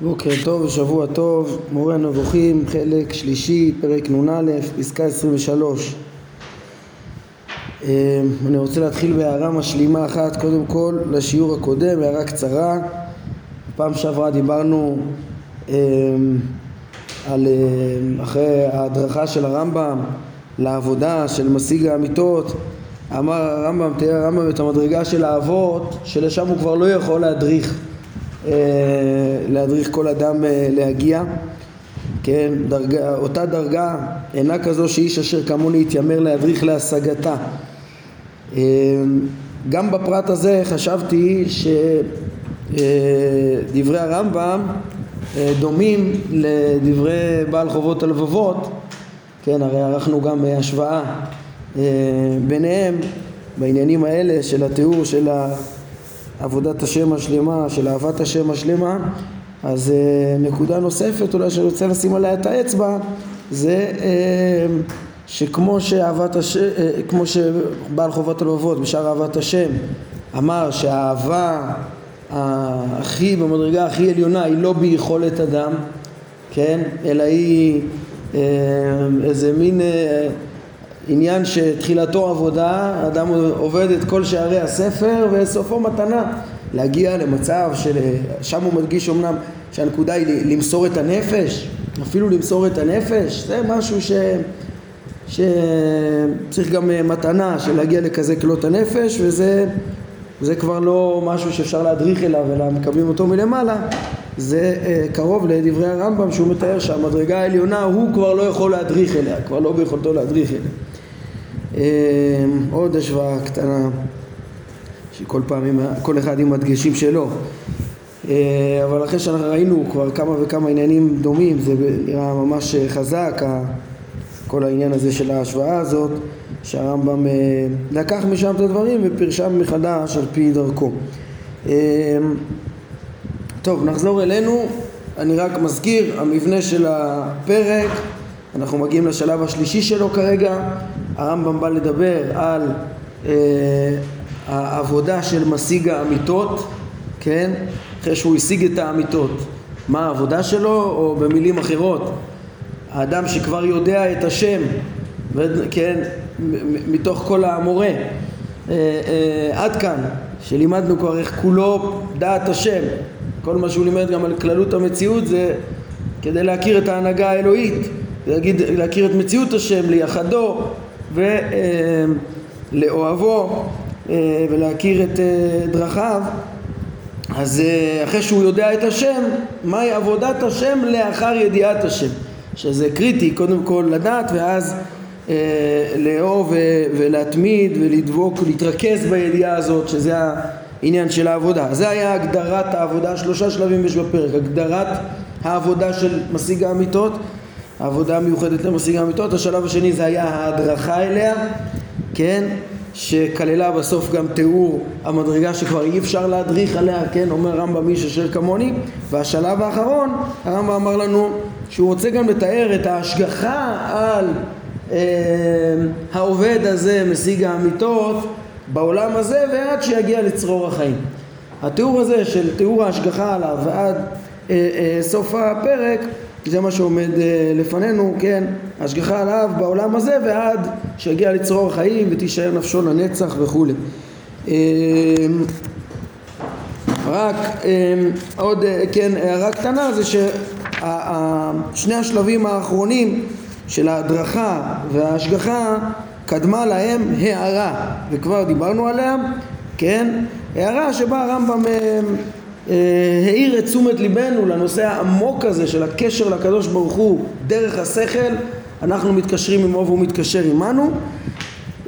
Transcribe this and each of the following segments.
בוקר טוב ושבוע טוב, מורה הנבוכים, חלק שלישי, פרק נ"א, פסקה 23. אה, אני רוצה להתחיל בהערה משלימה אחת, קודם כל לשיעור הקודם, הערה קצרה. פעם שעברה דיברנו אה, על אה, אחרי ההדרכה של הרמב"ם לעבודה של משיג האמיתות אמר הרמב"ם, תראה הרמב"ם את המדרגה של האבות שלשם הוא כבר לא יכול להדריך להדריך כל אדם אה, להגיע, כן, דרגה, אותה דרגה אינה כזו שאיש אשר כמוני יתיימר להדריך להשגתה. אה, גם בפרט הזה חשבתי שדברי הרמב"ם דומים לדברי בעל חובות הלבבות, כן, הרי ערכנו גם השוואה ביניהם בעניינים האלה של התיאור של ה... עבודת השם השלמה, של אהבת השם השלמה, אז אה, נקודה נוספת אולי שאני רוצה לשים עליה את האצבע זה אה, שכמו שאהבת השם, אה, כמו שבעל חובת הלבבות בשאר אהבת השם אמר שהאהבה הכי, במדרגה הכי עליונה היא לא ביכולת אדם, כן? אלא היא איזה מין עניין שתחילתו עבודה, אדם עובד את כל שערי הספר וסופו מתנה להגיע למצב של, שם הוא מדגיש אמנם שהנקודה היא למסור את הנפש, אפילו למסור את הנפש, זה משהו ש... שצריך גם מתנה של להגיע לכזה כלות הנפש וזה זה כבר לא משהו שאפשר להדריך אליו אלא מקבלים אותו מלמעלה. זה uh, קרוב לדברי הרמב"ם שהוא מתאר שהמדרגה העליונה הוא כבר לא יכול להדריך אליה, כבר לא ביכולתו להדריך אליה עוד השוואה קטנה שכל פעם, עם, כל אחד עם הדגשים שלו. אה, אבל אחרי שאנחנו ראינו כבר כמה וכמה עניינים דומים זה נראה ממש חזק כל העניין הזה של ההשוואה הזאת שהרמב"ם אה, לקח משם את הדברים ופרשם מחדש על פי דרכו. אמ, טוב נחזור אלינו. אני רק מזכיר המבנה של הפרק אנחנו מגיעים לשלב השלישי שלו כרגע הרמב"ם בא לדבר על אה, העבודה של משיג האמיתות, כן? אחרי שהוא השיג את האמיתות. מה העבודה שלו, או במילים אחרות, האדם שכבר יודע את השם, כן, מתוך כל המורה, אה, אה, עד כאן, שלימדנו כבר איך כולו דעת השם, כל מה שהוא לימד גם על כללות המציאות זה כדי להכיר את ההנהגה האלוהית, להגיד, להכיר את מציאות השם, לייחדו, ולאוהבו אה, ולהכיר את אה, דרכיו אז אה, אחרי שהוא יודע את השם, מהי עבודת השם לאחר ידיעת השם שזה קריטי קודם כל לדעת ואז לאהוב ולהתמיד ולדבוק, להתרכז בידיעה הזאת שזה העניין של העבודה. זה היה הגדרת העבודה, שלושה שלבים יש בפרק, הגדרת העבודה של משיג האמיתות העבודה המיוחדת למשיג האמיתות, השלב השני זה היה ההדרכה אליה, כן, שכללה בסוף גם תיאור המדרגה שכבר אי אפשר להדריך עליה, כן, אומר רמב"ם איש אשר כמוני, והשלב האחרון, הרמב"ם אמר לנו שהוא רוצה גם לתאר את ההשגחה על אה, העובד הזה, משיג האמיתות, בעולם הזה ועד שיגיע לצרור החיים. התיאור הזה של תיאור ההשגחה עליו ועד אה, אה, סוף הפרק זה מה שעומד אה, לפנינו, כן, השגחה עליו בעולם הזה ועד שיגיע לצרור חיים ותישאר נפשו לנצח וכולי. אמ, רק אמ, עוד, אה, כן, הערה קטנה זה ששני השלבים האחרונים של ההדרכה וההשגחה קדמה להם הערה וכבר דיברנו עליה, כן, הערה שבה הרמב"ם אה, האיר את תשומת ליבנו לנושא העמוק הזה של הקשר לקדוש ברוך הוא דרך השכל. אנחנו מתקשרים עמו והוא מתקשר עמנו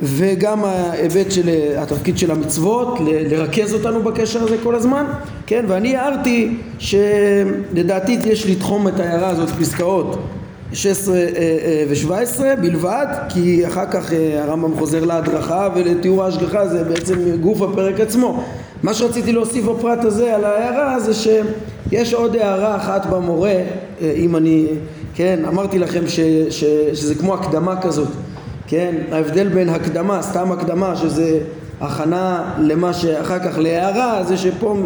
וגם ההיבט של התפקיד של המצוות לרכז אותנו בקשר הזה כל הזמן כן? ואני הערתי שלדעתי יש לתחום את ההערה הזאת פסקאות 16 אה, אה, ו-17 בלבד כי אחר כך הרמב"ם חוזר להדרכה ולתיאור ההשגחה זה בעצם גוף הפרק עצמו מה שרציתי להוסיף בפרט הזה על ההערה זה שיש עוד הערה אחת במורה, אה, אם אני, כן, אמרתי לכם ש, ש, שזה כמו הקדמה כזאת, כן, ההבדל בין הקדמה, סתם הקדמה, שזה הכנה למה שאחר כך להערה, זה שפה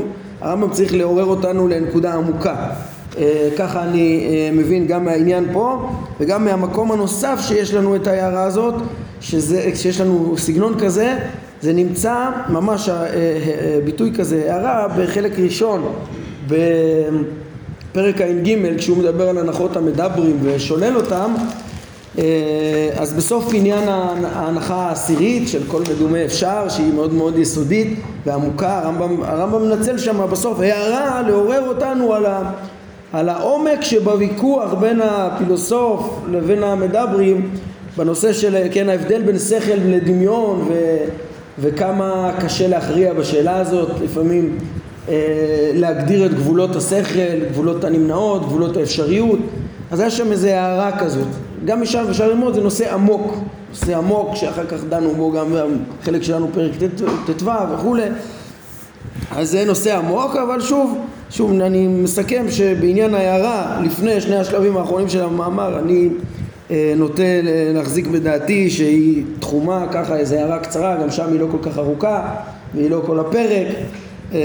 הרמב"ם צריך לעורר אותנו לנקודה עמוקה. אה, ככה אני אה, מבין גם מהעניין פה וגם מהמקום הנוסף שיש לנו את ההערה הזאת, שזה, שיש לנו סגנון כזה, זה נמצא ממש ביטוי כזה, הערה בחלק ראשון בפרק ע"ג כשהוא מדבר על הנחות המדברים ושולל אותם אה, אז בסוף עניין ההנחה העשירית של כל מדומה אפשר, שהיא מאוד מאוד יסודית ועמוקה, הרמב"ם, הרמב"ם מנצל שם בסוף הערה לעורר אותנו על, ה, על העומק שבוויכוח בין הפילוסוף לבין המדברים בנושא של כן, ההבדל בין שכל לדמיון ו, וכמה קשה להכריע בשאלה הזאת, לפעמים אה, להגדיר את גבולות השכל, גבולות הנמנעות, גבולות האפשריות, אז היה שם איזה הערה כזאת. גם משם אפשר ללמוד, זה נושא עמוק, נושא עמוק שאחר כך דנו בו גם חלק שלנו פרק ט"ו וכולי אז זה נושא עמוק, אבל שוב, שוב אני מסכם שבעניין ההערה לפני שני השלבים האחרונים של המאמר אני אה, נוטה להחזיק בדעתי שהיא תחומה ככה איזו הערה קצרה, גם שם היא לא כל כך ארוכה והיא לא כל הפרק אה,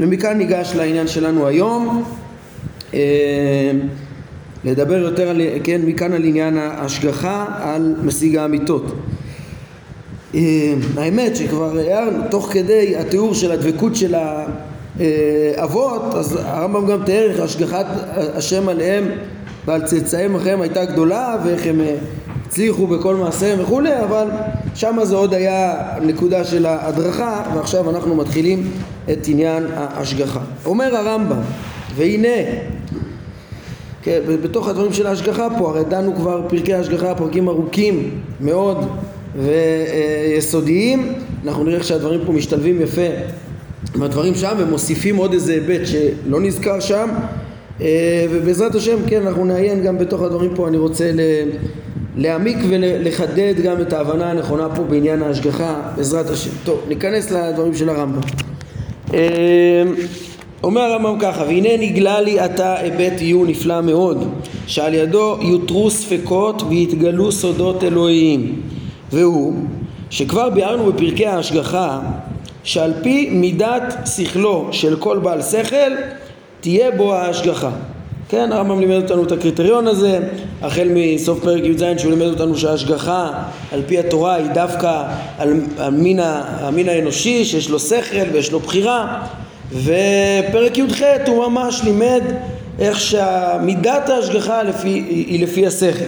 ומכאן ניגש לעניין שלנו היום אה, לדבר יותר, על, כן, מכאן על עניין ההשגחה על משיג האמיתות. אה, האמת שכבר הערנו, תוך כדי התיאור של הדבקות של האבות, אז הרמב"ם גם תיאר איך השגחת השם עליהם ועל צאצאיהם אחריהם הייתה גדולה ואיך הם אה, הצליחו בכל מעשיהם וכולי, אבל שם זה עוד היה נקודה של ההדרכה ועכשיו אנחנו מתחילים את עניין ההשגחה. אומר הרמב"ם, והנה כן, בתוך הדברים של ההשגחה פה, הרי דנו כבר פרקי ההשגחה, פרקים ארוכים מאוד ויסודיים, אנחנו נראה איך שהדברים פה משתלבים יפה עם הדברים שם ומוסיפים עוד איזה היבט שלא נזכר שם. אה, ובעזרת השם כן אנחנו נעיין גם בתוך הדברים פה. אני רוצה להעמיק ולחדד גם את ההבנה הנכונה פה בעניין ההשגחה בעזרת השם. טוב ניכנס לדברים של הרמב"ם. אה, אומר הרמב"ם ככה, והנה נגלה לי עתה היבט עיון נפלא מאוד, שעל ידו יותרו ספקות ויתגלו סודות אלוהיים, והוא שכבר ביארנו בפרקי ההשגחה שעל פי מידת שכלו של כל בעל שכל תהיה בו ההשגחה. כן, הרמב"ם לימד אותנו את הקריטריון הזה, החל מסוף פרק י"ז שהוא לימד אותנו שההשגחה על פי התורה היא דווקא על המין, המין האנושי שיש לו שכל ויש לו בחירה ופרק י"ח הוא ממש לימד איך שמידת ההשגחה לפי, היא לפי השכל.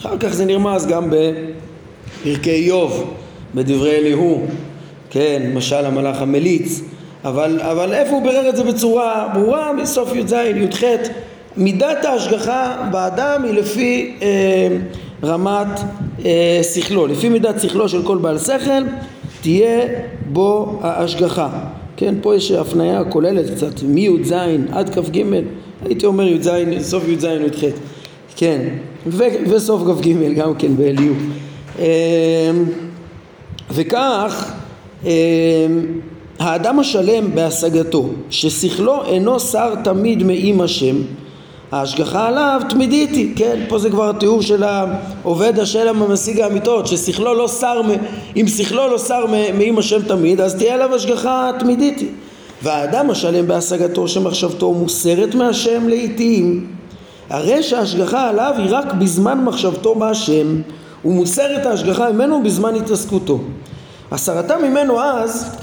אחר כך זה נרמז גם בפרקי איוב, בדברי אליהו, כן, למשל המלאך המליץ, אבל, אבל איפה הוא בירר את זה בצורה ברורה? מסוף י"ז, י"ח, מידת ההשגחה באדם היא לפי אה, רמת אה, שכלו, לפי מידת שכלו של כל בעל שכל תהיה בו ההשגחה. כן, פה יש הפניה כוללת קצת, מי"ז עד כ"ג, הייתי אומר י"ז, סוף י"ז י"ח, כן, ו- וסוף כ"ג גם כן באליהו. אמ, וכך האדם השלם בהשגתו, ששכלו אינו שר תמיד מעם השם, ההשגחה עליו תמידית היא, כן? פה זה כבר התיאור של העובד השלם המשיג האמיתות, ששכלו לא שר, אם שכלו לא שר מעם השם תמיד, אז תהיה עליו השגחה תמידית היא. והאדם השלם בהשגתו שמחשבתו מוסרת מהשם לעיתים, הרי שההשגחה עליו היא רק בזמן מחשבתו מוסר את ההשגחה ממנו בזמן התעסקותו. הסרתה ממנו אז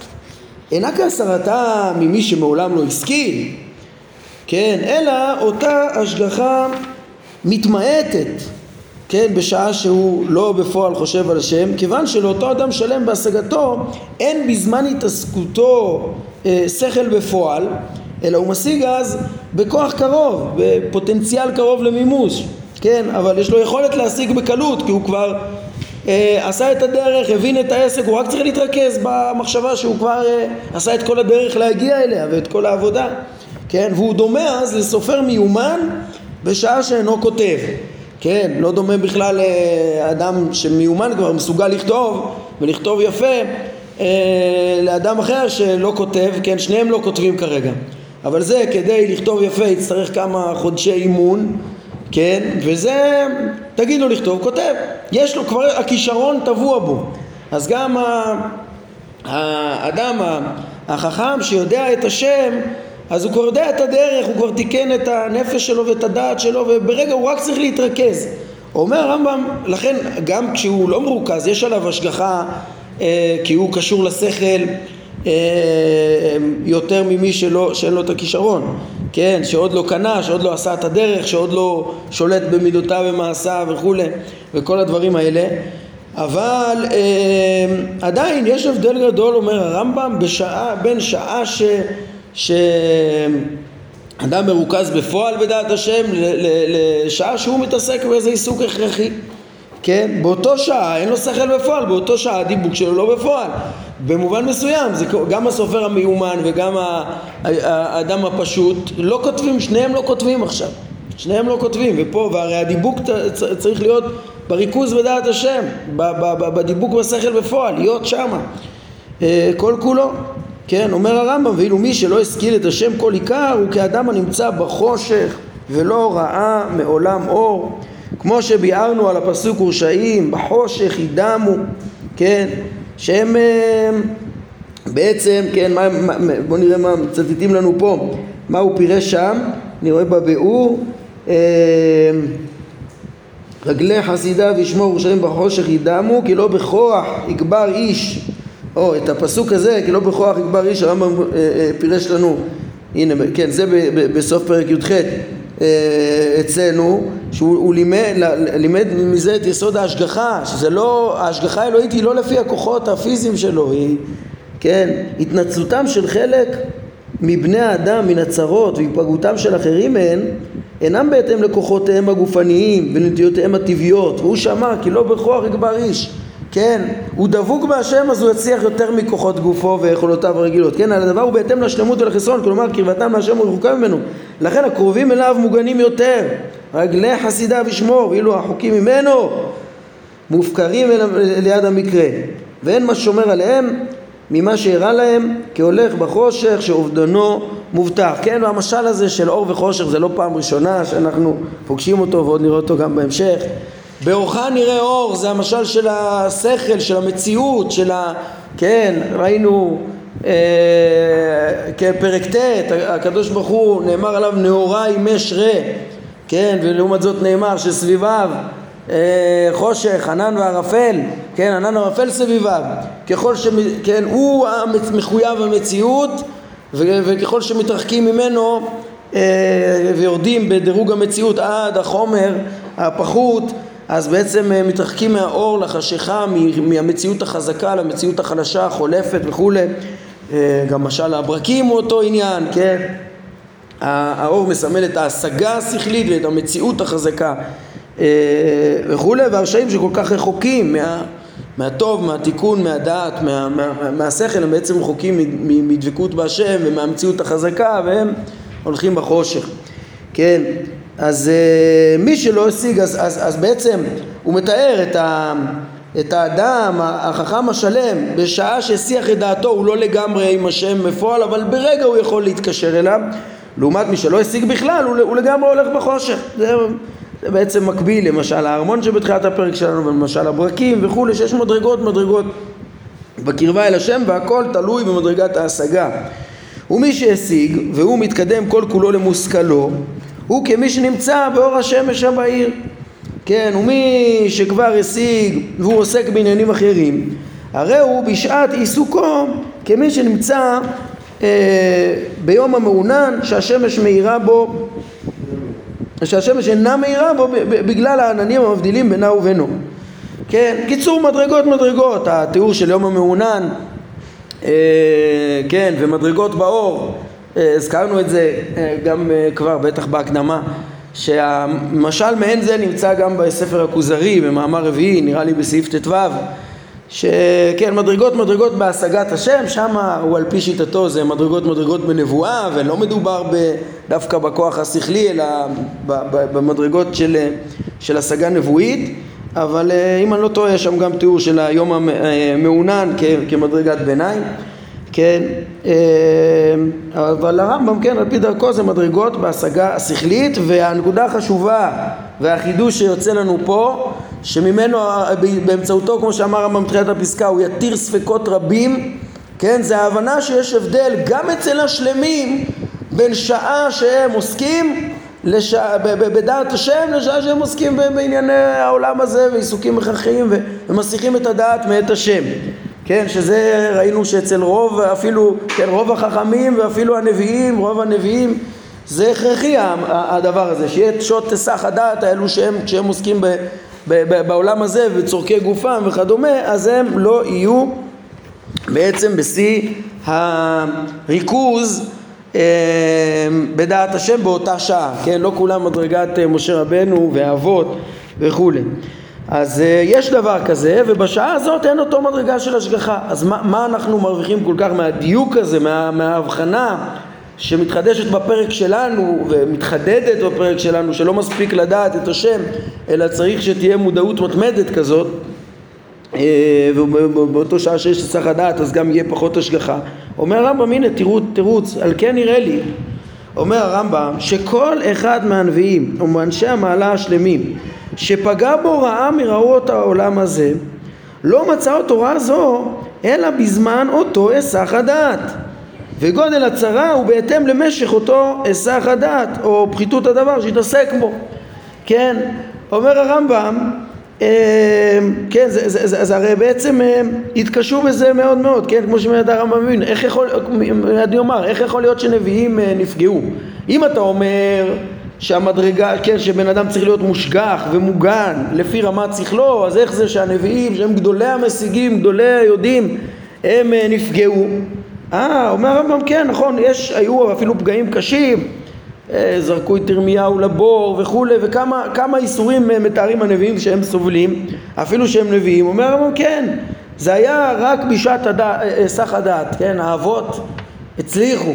אינה כהסרתה ממי שמעולם לא השכיל, כן, אלא אותה השגחה מתמעטת, כן, בשעה שהוא לא בפועל חושב על השם, כיוון שלאותו אדם שלם בהשגתו אין בזמן התעסקותו אה, שכל בפועל, אלא הוא משיג אז בכוח קרוב, בפוטנציאל קרוב למימוש, כן, אבל יש לו יכולת להשיג בקלות, כי הוא כבר עשה את הדרך, הבין את העסק, הוא רק צריך להתרכז במחשבה שהוא כבר אה, עשה את כל הדרך להגיע אליה ואת כל העבודה. כן? והוא דומה אז לסופר מיומן בשעה שאינו כותב, כן? לא דומה בכלל לאדם שמיומן כבר מסוגל לכתוב ולכתוב יפה אה, לאדם אחר שלא כותב, כן? שניהם לא כותבים כרגע אבל זה כדי לכתוב יפה יצטרך כמה חודשי אימון כן? וזה, תגיד לו לכתוב, כותב. יש לו כבר, הכישרון טבוע בו. אז גם האדם החכם שיודע את השם אז הוא כבר יודע את הדרך, הוא כבר תיקן את הנפש שלו ואת הדעת שלו וברגע הוא רק צריך להתרכז. אומר הרמב"ם, לכן גם כשהוא לא מרוכז, יש עליו השגחה אה, כי הוא קשור לשכל יותר ממי שלא, שאין לו את הכישרון, כן, שעוד לא קנה, שעוד לא עשה את הדרך, שעוד לא שולט במידותיו ומעשיו וכולי וכל הדברים האלה אבל אה, עדיין יש הבדל גדול, אומר הרמב"ם, בשעה, בין שעה ש... שאדם מרוכז בפועל בדעת השם לשעה שהוא מתעסק באיזה עיסוק הכרחי כן? באותו שעה אין לו שכל בפועל, באותו שעה הדיבוק שלו לא בפועל. במובן מסוים, זה גם הסופר המיומן וגם האדם הפשוט לא כותבים, שניהם לא כותבים עכשיו. שניהם לא כותבים, ופה, והרי הדיבוק צריך להיות בריכוז בדעת השם, בדיבוק בשכל בפועל, להיות שמה. אה, כל כולו. כן, אומר הרמב"ם, ואילו מי שלא השכיל את השם כל עיקר הוא כאדם הנמצא בחושך ולא ראה מעולם אור כמו שביארנו על הפסוק ורשעים בחושך ידמו, כן, שהם אה, בעצם, כן, מה, מה, בואו נראה מה מצטטים לנו פה, מה הוא פירש שם, אני רואה בביאור אה, רגלי חסידיו ישמור ורשעים בחושך ידמו כי לא בכוח יגבר איש. או את הפסוק הזה כי לא בכוח יגבר איש הרמב"ם אה, פירש לנו. הנה כן זה בסוף פרק י"ח אצלנו, שהוא לימד, לימד מזה את יסוד ההשגחה, שזה לא, ההשגחה האלוהית היא לא לפי הכוחות הפיזיים שלו, היא, כן, התנצלותם של חלק מבני האדם מן הצרות והיפגעותם של אחרים מהן אינם בהתאם לכוחותיהם הגופניים ונטיותיהם הטבעיות והוא שמע כי לא בכוח יגבר איש כן, הוא דבוק בהשם אז הוא יצליח יותר מכוחות גופו ויכולותיו הרגילות, כן, על הדבר הוא בהתאם לשלמות ולחסרון, כלומר קרבתם הוא רחוקה ממנו, לכן הקרובים אליו מוגנים יותר, רגלי חסידיו ישמור, ואילו החוקים ממנו מופקרים ליד המקרה, ואין מה שומר עליהם ממה שאירע להם כהולך בחושך שאובדנו מובטח, כן, והמשל הזה של אור וחושך זה לא פעם ראשונה שאנחנו פוגשים אותו ועוד נראה אותו גם בהמשך באורך נראה אור, זה המשל של השכל, של המציאות, של ה... כן, ראינו אה, כן, פרק ט', הקדוש ברוך הוא נאמר עליו נאורה ימש רע, כן, ולעומת זאת נאמר שסביביו אה, חושך, ענן וערפל, כן, ענן וערפל סביביו, ככל ש... כן, הוא מחויב המציאות וככל שמתרחקים ממנו אה, ויורדים בדירוג המציאות עד החומר, הפחות, אז בעצם אה, מתרחקים מהאור לחשיכה, מהמציאות החזקה למציאות החלשה, החולפת וכולי. אה, גם משל הברקים הוא אותו עניין, כן? האור מסמל את ההשגה השכלית ואת המציאות החזקה אה, וכולי, והרשעים שכל כך רחוקים מה, מהטוב, מהתיקון, מהדעת, מה, מה, מהשכל, הם בעצם רחוקים מדבקות בהשם ומהמציאות החזקה והם הולכים בחושך, כן? אז uh, מי שלא השיג, אז, אז, אז בעצם הוא מתאר את, ה, את האדם החכם השלם בשעה שהשיח את דעתו הוא לא לגמרי עם השם בפועל אבל ברגע הוא יכול להתקשר אליו. לעומת מי שלא השיג בכלל הוא, הוא לגמרי הולך בחושך. זה, זה בעצם מקביל למשל הארמון שבתחילת הפרק שלנו ולמשל הברקים וכולי שיש מדרגות מדרגות בקרבה אל השם והכל תלוי במדרגת ההשגה. ומי שהשיג והוא מתקדם כל כולו למושכלו הוא כמי שנמצא באור השמש הבהיר. כן, ומי שכבר השיג והוא עוסק בעניינים אחרים הרי הוא בשעת עיסוקו כמי שנמצא אה, ביום המעונן שהשמש מאירה בו שהשמש אינה מאירה בו בגלל העננים המבדילים בינה ובינו. כן, קיצור מדרגות מדרגות. התיאור של יום המעונן אה, כן, ומדרגות באור הזכרנו את זה אה, גם אה, כבר בטח בהקדמה שהמשל מעין זה נמצא גם בספר הכוזרי במאמר רביעי נראה לי בסעיף ט"ו שכן מדרגות מדרגות בהשגת השם שם הוא על פי שיטתו זה מדרגות מדרגות בנבואה ולא מדובר דווקא בכוח השכלי אלא במדרגות של, של השגה נבואית אבל אם אני לא טועה יש שם גם תיאור של היום המעונן כמדרגת ביניים כן, אה, אבל הרמב"ם, כן, על פי דרכו זה מדרגות בהשגה השכלית והנקודה החשובה והחידוש שיוצא לנו פה שממנו, באמצעותו, כמו שאמר הרמב"ם בתחילת הפסקה, הוא יתיר ספקות רבים, כן, זה ההבנה שיש הבדל גם אצל השלמים בין שעה שהם עוסקים לש... בדעת השם לשעה שהם עוסקים בענייני העולם הזה ועיסוקים הכרחיים ומסיחים את הדעת מאת השם כן, שזה ראינו שאצל רוב אפילו, כן, רוב החכמים ואפילו הנביאים, רוב הנביאים זה הכרחי הדבר הזה, שיהיה שעות תסח הדעת האלו שהם, כשהם עוסקים ב, ב, ב, בעולם הזה וצורכי גופם וכדומה, אז הם לא יהיו בעצם בשיא הריכוז אה, בדעת השם באותה שעה, כן? לא כולם מדרגת אה, משה רבנו ואבות וכולי. אז אה, יש דבר כזה, ובשעה הזאת אין אותו מדרגה של השגחה. אז מה, מה אנחנו מרוויחים כל כך מהדיוק הזה, מה, מההבחנה שמתחדשת בפרק שלנו ומתחדדת בפרק שלנו, שלא מספיק לדעת את השם, אלא צריך שתהיה מודעות מתמדת כזאת, אה, ובאותו שעה שיש צריך לדעת אז גם יהיה פחות השגחה. אומר הרמב"ם, הנה תירוץ, תירוץ, על כן נראה לי, אומר הרמב"ם, שכל אחד מהנביאים ומאנשי המעלה השלמים שפגע בו רעה מרעות העולם הזה, לא מצא אותו תורה זו אלא בזמן אותו היסח הדעת. וגודל הצרה הוא בהתאם למשך אותו היסח הדעת או פחיתות הדבר שהתעסק בו. כן, אומר הרמב"ם, אה, כן, זה, זה, זה, זה הרי בעצם אה, התקשו בזה מאוד מאוד, כן, כמו שמייד הרמב"ם מבין, איך יכול, אני אומר, איך יכול להיות שנביאים אה, נפגעו? אם אתה אומר שהמדרגה, כן, שבן אדם צריך להיות מושגח ומוגן לפי רמת שכלו, אז איך זה שהנביאים שהם גדולי המשיגים, גדולי היודעים, הם אה, נפגעו? אה, אומר הרמב"ם, כן, נכון, יש, היו אפילו פגעים קשים, אה, זרקו את ירמיהו לבור וכולי, וכמה איסורים אה, מתארים הנביאים שהם סובלים, אפילו שהם נביאים, אומר הרמב"ם, כן, זה היה רק בשעת היסח הדעת, כן, האבות הצליחו.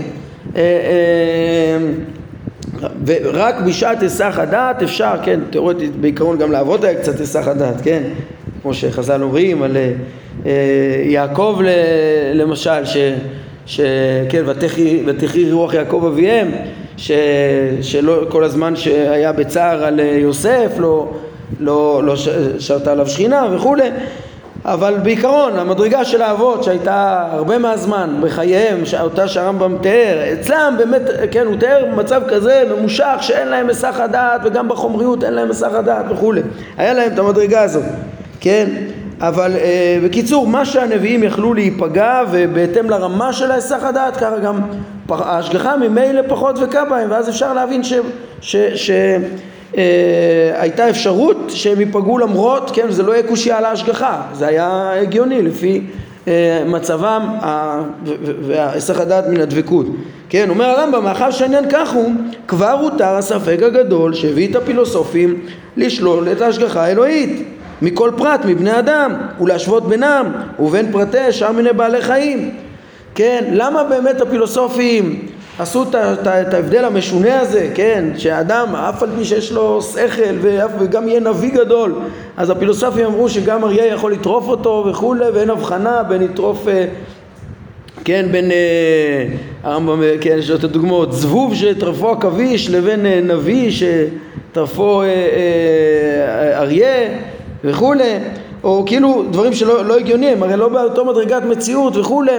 ורק בשעת היסח הדעת אפשר, כן, תיאורטית בעיקרון גם לעבוד היה קצת היסח הדעת, כן, כמו שחז"ל אומרים על אה, יעקב למשל, ש, שכן, ותחי רוח יעקב אביהם, ש, שלא כל הזמן שהיה בצער על יוסף, לא, לא, לא שרתה עליו שכינה וכולי אבל בעיקרון המדרגה של האבות שהייתה הרבה מהזמן בחייהם, אותה שהרמב"ם תיאר, אצלם באמת, כן, הוא תיאר מצב כזה ממושך שאין להם היסח הדעת וגם בחומריות אין להם היסח הדעת וכולי. היה להם את המדרגה הזאת, כן? אבל אה, בקיצור, מה שהנביאים יכלו להיפגע ובהתאם לרמה של ההיסח הדעת, ככה גם ההשגחה ממילא פחות וקה בהם, ואז אפשר להבין ש... ש, ש הייתה אפשרות שהם ייפגעו למרות, כן, זה לא יהיה קושייה על ההשגחה, זה היה הגיוני לפי אה, מצבם והיסח הדעת מן הדבקות. כן, אומר הרמב"ם, מאחר שהעניין כך הוא, כבר הותר הספק הגדול שהביא את הפילוסופים לשלול את ההשגחה האלוהית מכל פרט מבני אדם ולהשוות בינם ובין פרטי שאר מיני בעלי חיים. כן, למה באמת הפילוסופים עשו את ההבדל המשונה הזה, כן, שאדם אף על פי שיש לו שכל וגם יהיה נביא גדול אז הפילוסופים אמרו שגם אריה יכול לטרוף אותו וכולי ואין הבחנה בין לטרוף אה, כן, בין אה, הרמב"ם, כן, יש את הדוגמאות, זבוב שטרפו עכביש לבין אה, נביא שטרפו אריה וכולי, או כאילו דברים שלא לא הגיוניים, הרי לא באותו מדרגת מציאות וכולי,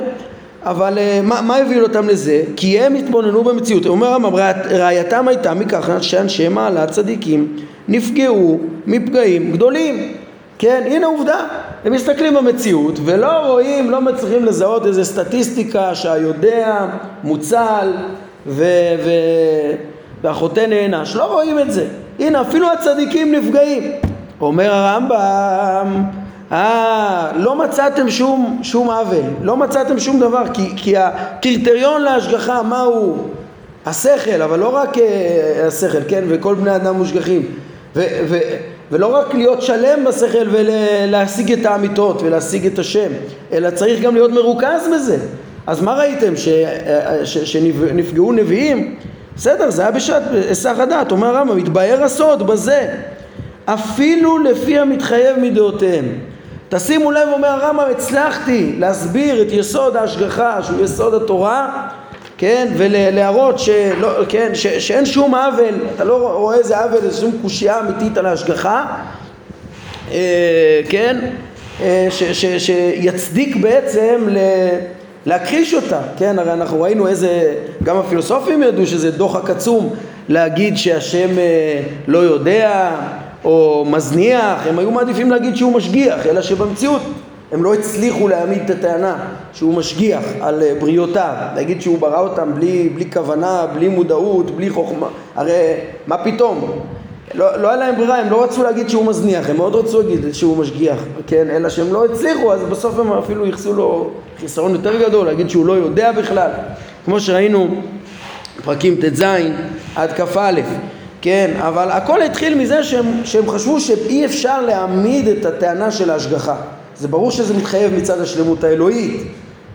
אבל אה, מה, מה הביא אותם לזה? כי הם התבוננו במציאות. אומר הרמב"ם, ראייתם הייתה מכך שאנשי מעלה צדיקים נפגעו מפגעים גדולים. כן, הנה עובדה. הם מסתכלים במציאות ולא רואים, לא מצליחים לזהות איזה סטטיסטיקה שהיודע מוצל ו... ו... והחוטא נענש. לא רואים את זה. הנה, אפילו הצדיקים נפגעים. אומר הרמב"ם אה, לא מצאתם שום, שום עוול, לא מצאתם שום דבר, כי, כי הקריטריון להשגחה מהו? השכל, אבל לא רק אה, השכל, כן, וכל בני אדם מושגחים, ו, ו, ולא רק להיות שלם בשכל ולהשיג את האמיתות ולהשיג את השם, אלא צריך גם להיות מרוכז בזה. אז מה ראיתם? ש, אה, ש, שנפגעו נביאים? בסדר, זה היה בשעת היסח הדעת, אומר הרמב"ם, מתבהר הסוד בזה, אפילו לפי המתחייב מדעותיהם. תשימו לב, אומר הרמב"ם, הצלחתי להסביר את יסוד ההשגחה שהוא יסוד התורה, כן, ולהראות שלא, כן, ש, שאין שום עוול, אתה לא רואה איזה עוול, איזה שום קושייה אמיתית על ההשגחה, אה, כן, אה, ש, ש, שיצדיק בעצם ל, להכחיש אותה, כן, הרי אנחנו ראינו איזה, גם הפילוסופים ידעו שזה דוחק עצום להגיד שהשם אה, לא יודע או מזניח, הם היו מעדיפים להגיד שהוא משגיח, אלא שבמציאות הם לא הצליחו להעמיד את הטענה שהוא משגיח על אה, בריאותיו, להגיד שהוא ברא אותם בלי, בלי כוונה, בלי מודעות, בלי חוכמה, הרי מה פתאום? לא, לא היה להם ברירה, הם לא רצו להגיד שהוא מזניח, הם מאוד רצו להגיד שהוא משגיח, כן? אלא שהם לא הצליחו, אז בסוף הם אפילו ייחסו לו חיסרון יותר גדול, להגיד שהוא לא יודע בכלל, כמו שראינו פרקים ט"ז עד כ"א, כן? אבל הכל התחיל מזה שהם, שהם חשבו שאי אפשר להעמיד את הטענה של ההשגחה. זה ברור שזה מתחייב מצד השלמות האלוהית,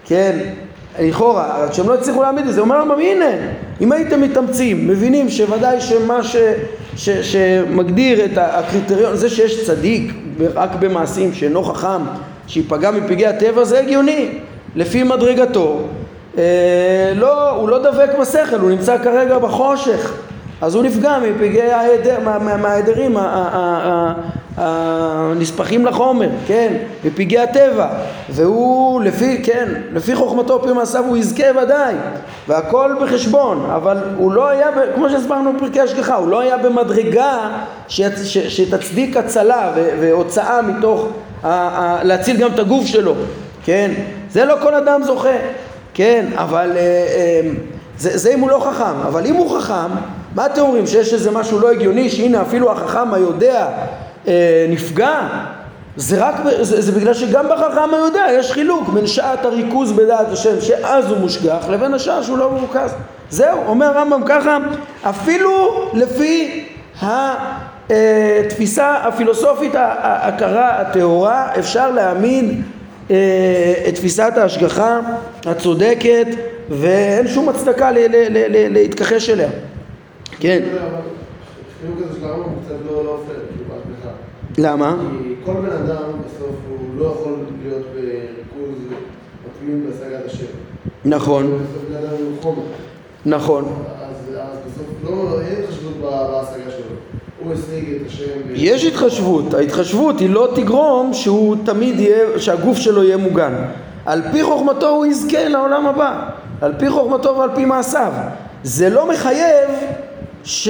כן? לכאורה, כשהם לא הצליחו להעמיד את זה, אומר להם, הנה, אם הייתם מתאמצים, מבינים שוודאי שמה ש, ש, שמגדיר את הקריטריון, זה שיש צדיק רק במעשים שאינו חכם, שיפגע מפגעי הטבע, זה הגיוני, לפי מדרגתו. אה, לא, הוא לא דבק בשכל, הוא נמצא כרגע בחושך, אז הוא נפגע מפגעי ההיעדר, מההיעדרים הנספחים לחומר, כן, בפגעי הטבע, והוא לפי, כן, לפי חוכמתו פי מעשיו הוא יזכה ודאי, והכל בחשבון, אבל הוא לא היה, כמו שהסברנו בפרקי השגחה, הוא לא היה במדרגה ש, ש, שתצדיק הצלה והוצאה מתוך, ה, ה, להציל גם את הגוף שלו, כן, זה לא כל אדם זוכה, כן, אבל אה, אה, זה, זה אם הוא לא חכם, אבל אם הוא חכם, מה אתם אומרים, שיש איזה משהו לא הגיוני, שהנה אפילו החכם היודע אה, נפגע, זה רק, זה, זה בגלל שגם בחכם היודע יש חילוק בין שעת הריכוז בדעת השם שאז הוא מושגח לבין השעה שהוא לא מרוכז. זהו, אומר הרמב"ם ככה, אפילו לפי התפיסה הפילוסופית ההכרה הטהורה אפשר להעמיד אה, את תפיסת ההשגחה הצודקת ואין שום הצדקה להתכחש אליה. כן. למה? כי כל בן אדם בסוף הוא לא יכול להיות בריכוז מתמיד בהשגת השם. נכון. נכון. אז בסוף לא, אין התחשבות בהשגה שלו. הוא השיג את השם. יש התחשבות, ההתחשבות היא לא תגרום שהוא תמיד יהיה, שהגוף שלו יהיה מוגן. על פי חוכמתו הוא יזכה לעולם הבא, על פי חוכמתו ועל פי מעשיו. זה לא מחייב ש,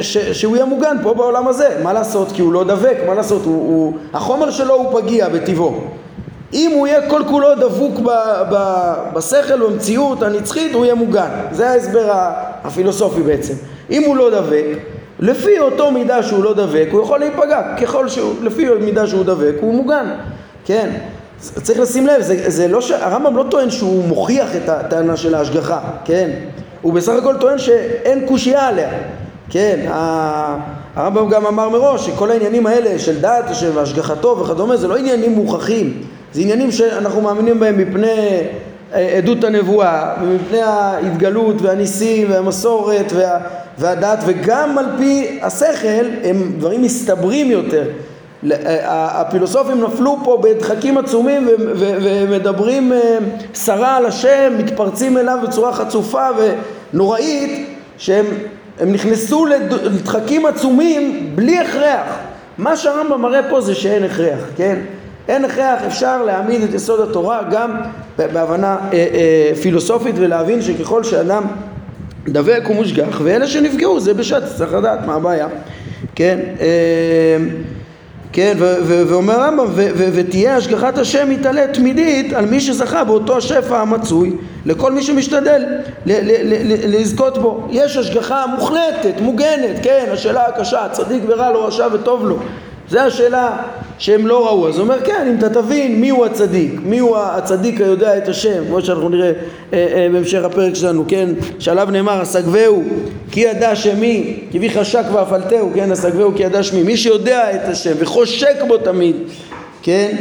ש, שהוא יהיה מוגן פה בעולם הזה, מה לעשות? כי הוא לא דבק, מה לעשות? הוא, הוא, החומר שלו הוא פגיע בטבעו. אם הוא יהיה כל כולו דבוק ב, ב, בשכל, במציאות הנצחית, הוא יהיה מוגן. זה ההסבר הפילוסופי בעצם. אם הוא לא דבק, לפי אותו מידה שהוא לא דבק, הוא יכול להיפגע. ככל שהוא, לפי מידה שהוא דבק, הוא מוגן. כן. צריך לשים לב, זה, זה לא ש... הרמב"ם לא טוען שהוא מוכיח את הטענה של ההשגחה, כן? הוא בסך הכל טוען שאין קושייה עליה. כן, הרמב"ם גם אמר מראש שכל העניינים האלה של דת של השגחתו וכדומה זה לא עניינים מוכחים, זה עניינים שאנחנו מאמינים בהם מפני אה, עדות הנבואה ומפני ההתגלות והניסים והמסורת וה, והדת וגם על פי השכל הם דברים מסתברים יותר הפילוסופים נפלו פה בדחקים עצומים ומדברים אה, סרה על השם, מתפרצים אליו בצורה חצופה ונוראית שהם נכנסו לדחקים עצומים בלי הכרח. מה שהרמב"ם מראה פה זה שאין הכרח, כן? אין הכרח, אפשר להעמיד את יסוד התורה גם בהבנה אה, אה, פילוסופית ולהבין שככל שאדם דבק ומושגח ואלה שנפגעו זה בשעת צריך לדעת מה הבעיה, כן? אה, כן, ואומר הרמב"ם, ותהיה השגחת השם מתעלה תמידית על מי שזכה באותו השפע המצוי לכל מי שמשתדל לזכות בו. יש השגחה מוחלטת, מוגנת, כן, השאלה הקשה, צדיק ורע לו, רשע וטוב לו. זו השאלה שהם לא ראו. אז הוא אומר, כן, אם אתה תבין מי הוא הצדיק, מי הוא הצדיק היודע את השם, כמו שאנחנו נראה אה, אה, בהמשך הפרק שלנו, כן, שעליו נאמר, הסגבהו כי ידע שמי, כי בי חשק ואפלתהו, כן, הסגבהו כי ידע שמי, מי שיודע את השם וחושק בו תמיד, כן,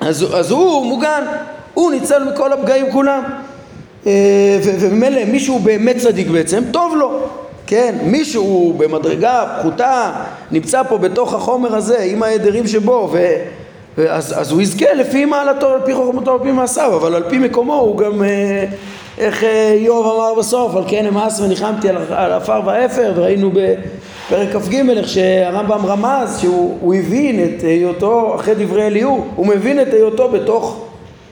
אז, אז הוא מוגן, הוא ניצל מכל הפגעים כולם. אה, וממילא מישהו באמת צדיק בעצם, טוב לו. כן, מישהו במדרגה פחותה נמצא פה בתוך החומר הזה עם ההדרים שבו ו... אז, אז הוא יזכה לפי מעלתו, על פי חוכמתו, על פי מעשיו, אבל על פי מקומו הוא גם, אה, איך אה, איוב אמר בסוף, על כן אמאס וניחמתי על עפר ואפר, וראינו בפרק כ"ג איך שהרמב"ם רמז שהוא הבין את היותו, אחרי דברי אליהו, הוא מבין את היותו בתוך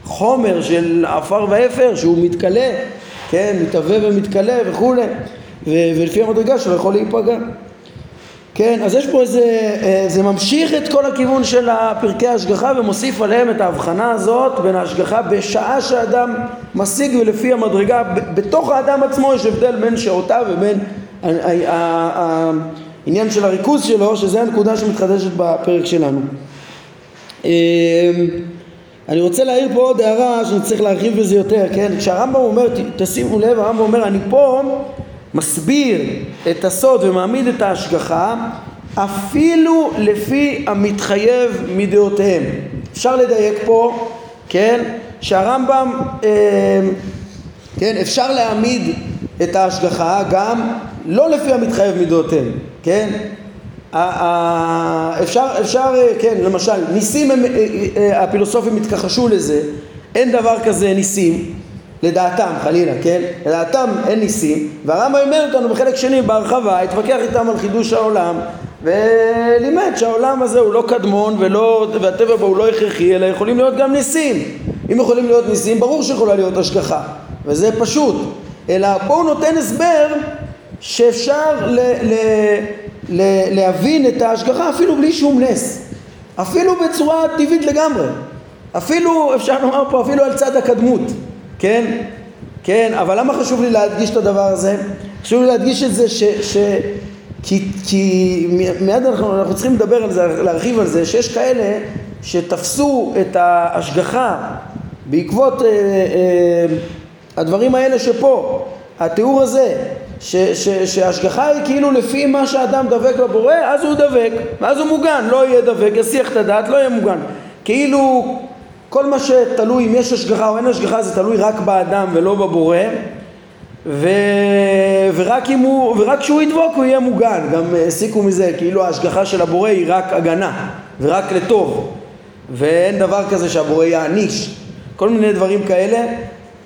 חומר של עפר ואפר שהוא מתכלה, כן, מתהווה ומתכלה וכולי, ולפי המדרגה שלו יכול להיפגע. כן, אז יש פה איזה, אה, זה ממשיך את כל הכיוון של פרקי ההשגחה ומוסיף עליהם את ההבחנה הזאת בין ההשגחה בשעה שאדם משיג ולפי המדרגה, בתוך האדם עצמו יש הבדל בין שעותיו ובין העניין של הריכוז שלו, שזה הנקודה שמתחדשת בפרק שלנו. אה, אני רוצה להעיר פה עוד הערה שאני צריך להרחיב בזה יותר, כן? כשהרמב"ם אומר, תשימו לב, הרמב"ם אומר, אני פה מסביר את הסוד ומעמיד את ההשגחה אפילו לפי המתחייב מדעותיהם. אפשר לדייק פה, כן, שהרמב"ם, אה, כן, אפשר להעמיד את ההשגחה גם לא לפי המתחייב מדעותיהם, כן? אפשר, אפשר, כן, למשל, ניסים, הם, אה, אה, הפילוסופים התכחשו לזה, אין דבר כזה ניסים, לדעתם, חלילה, כן? לדעתם אין ניסים, והרמב"ם לימד אותנו בחלק שני בהרחבה, התווכח איתם על חידוש העולם, ולימד שהעולם הזה הוא לא קדמון ולא, והטבע בו הוא לא הכרחי, אלא יכולים להיות גם ניסים. אם יכולים להיות ניסים, ברור שיכולה להיות השגחה, וזה פשוט. אלא פה הוא נותן הסבר שאפשר ל, ל, ל, להבין את ההשגחה אפילו בלי שום נס. אפילו בצורה טבעית לגמרי. אפילו, אפשר לומר פה, אפילו על צד הקדמות. כן? כן, אבל למה חשוב לי להדגיש את הדבר הזה? חשוב לי להדגיש את זה ש... ש כי, כי מיד אנחנו, אנחנו צריכים לדבר על זה, להרחיב על זה, שיש כאלה שתפסו את ההשגחה בעקבות אה, אה, הדברים האלה שפה, התיאור הזה, ש, ש, שההשגחה היא כאילו לפי מה שאדם דבק בבורא, אז הוא דבק, ואז הוא מוגן, לא יהיה דבק, יסיח את הדעת, לא יהיה מוגן. כאילו כל מה שתלוי אם יש השגחה או אין השגחה זה תלוי רק באדם ולא בבורא. ו... ורק, הוא... ורק כשהוא ידבוק הוא יהיה מוגן, גם הסיקו מזה כאילו ההשגחה של הבורא היא רק הגנה ורק לטוב. ואין דבר כזה שהבורא יעניש. כל מיני דברים כאלה.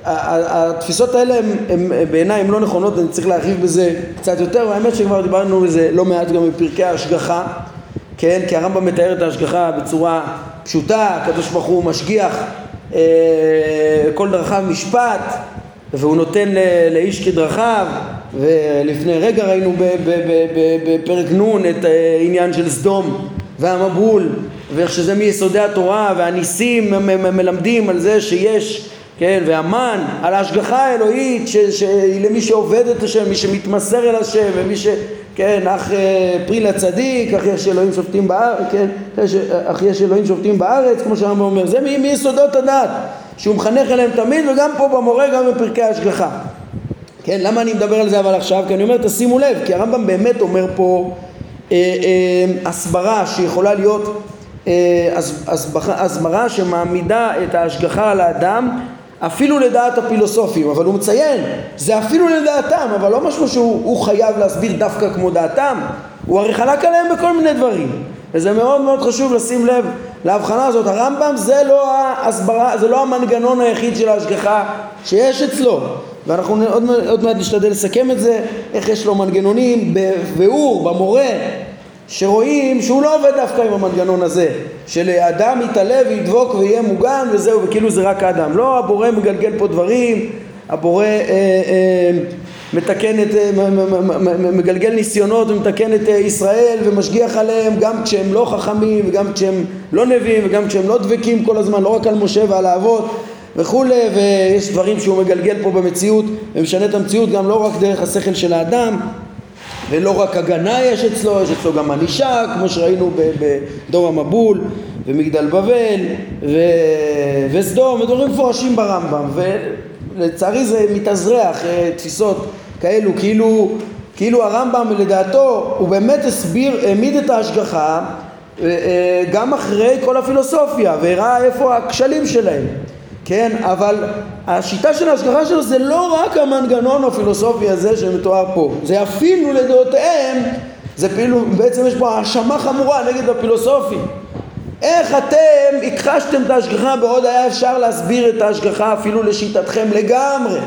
התפיסות האלה הם, הם בעיניי הן לא נכונות, אני צריך להרחיב בזה קצת יותר, והאמת שכבר דיברנו בזה לא מעט גם בפרקי ההשגחה, כן? כי הרמב"ם מתאר את ההשגחה בצורה פשוטה, הקדוש ברוך הוא משגיח אה, כל דרכיו משפט והוא נותן לאיש כדרכיו ולפני רגע ראינו בפרק נ' את העניין של סדום והמבול ואיך שזה מיסודי התורה והניסים מלמדים על זה שיש כן, והמן על ההשגחה האלוהית שהיא למי שעובד את השם, מי שמתמסר אל השם ומי ש... כן, אך אה, פרי לצדיק, אך יש אלוהים שופטים בארץ, כן, אך יש אלוהים שופטים בארץ, כמו שהרמב"ם אומר, זה מיסודות הדת, שהוא מחנך אליהם תמיד, וגם פה במורה, גם בפרקי ההשגחה. כן, למה אני מדבר על זה אבל עכשיו? כי אני אומר, תשימו לב, כי הרמב"ם באמת אומר פה אה, אה, הסברה שיכולה להיות אה, הסברה שמעמידה את ההשגחה על האדם אפילו לדעת הפילוסופים, אבל הוא מציין, זה אפילו לדעתם, אבל לא משהו שהוא חייב להסביר דווקא כמו דעתם, הוא הרי חלק עליהם בכל מיני דברים, וזה מאוד מאוד חשוב לשים לב להבחנה הזאת, הרמב"ם זה לא ההסברה, זה לא המנגנון היחיד של ההשגחה שיש אצלו, ואנחנו עוד, מעט נשתדל לסכם את זה, איך יש לו מנגנונים בביאור, במורה, שרואים שהוא לא עובד דווקא עם המנגנון הזה של אדם יתעלה וידבוק ויהיה מוגן וזהו וכאילו זה רק האדם. לא הבורא מגלגל פה דברים הבורא אה, אה, מתקן את, אה, מגלגל ניסיונות ומתקן את אה, ישראל ומשגיח עליהם גם כשהם לא חכמים וגם כשהם לא נביאים וגם כשהם לא דבקים כל הזמן לא רק על משה ועל האבות וכולי ויש דברים שהוא מגלגל פה במציאות ומשנה את המציאות גם לא רק דרך השכל של האדם ולא רק הגנה יש אצלו, יש אצלו גם ענישה, כמו שראינו בדור המבול ומגדל בבל ו... וסדום, ודברים מפורשים ברמב"ם, ולצערי זה מתאזרח, אה, תפיסות כאלו, כאילו, כאילו הרמב"ם לדעתו הוא באמת הסביר, העמיד את ההשגחה אה, אה, גם אחרי כל הפילוסופיה והראה איפה הכשלים שלהם כן, אבל השיטה של ההשגחה שלו זה לא רק המנגנון הפילוסופי הזה שמתואר פה, זה אפילו לדעותיהם, זה כאילו, בעצם יש פה האשמה חמורה נגד הפילוסופים. איך אתם הכחשתם את ההשגחה בעוד היה אפשר להסביר את ההשגחה אפילו לשיטתכם לגמרי,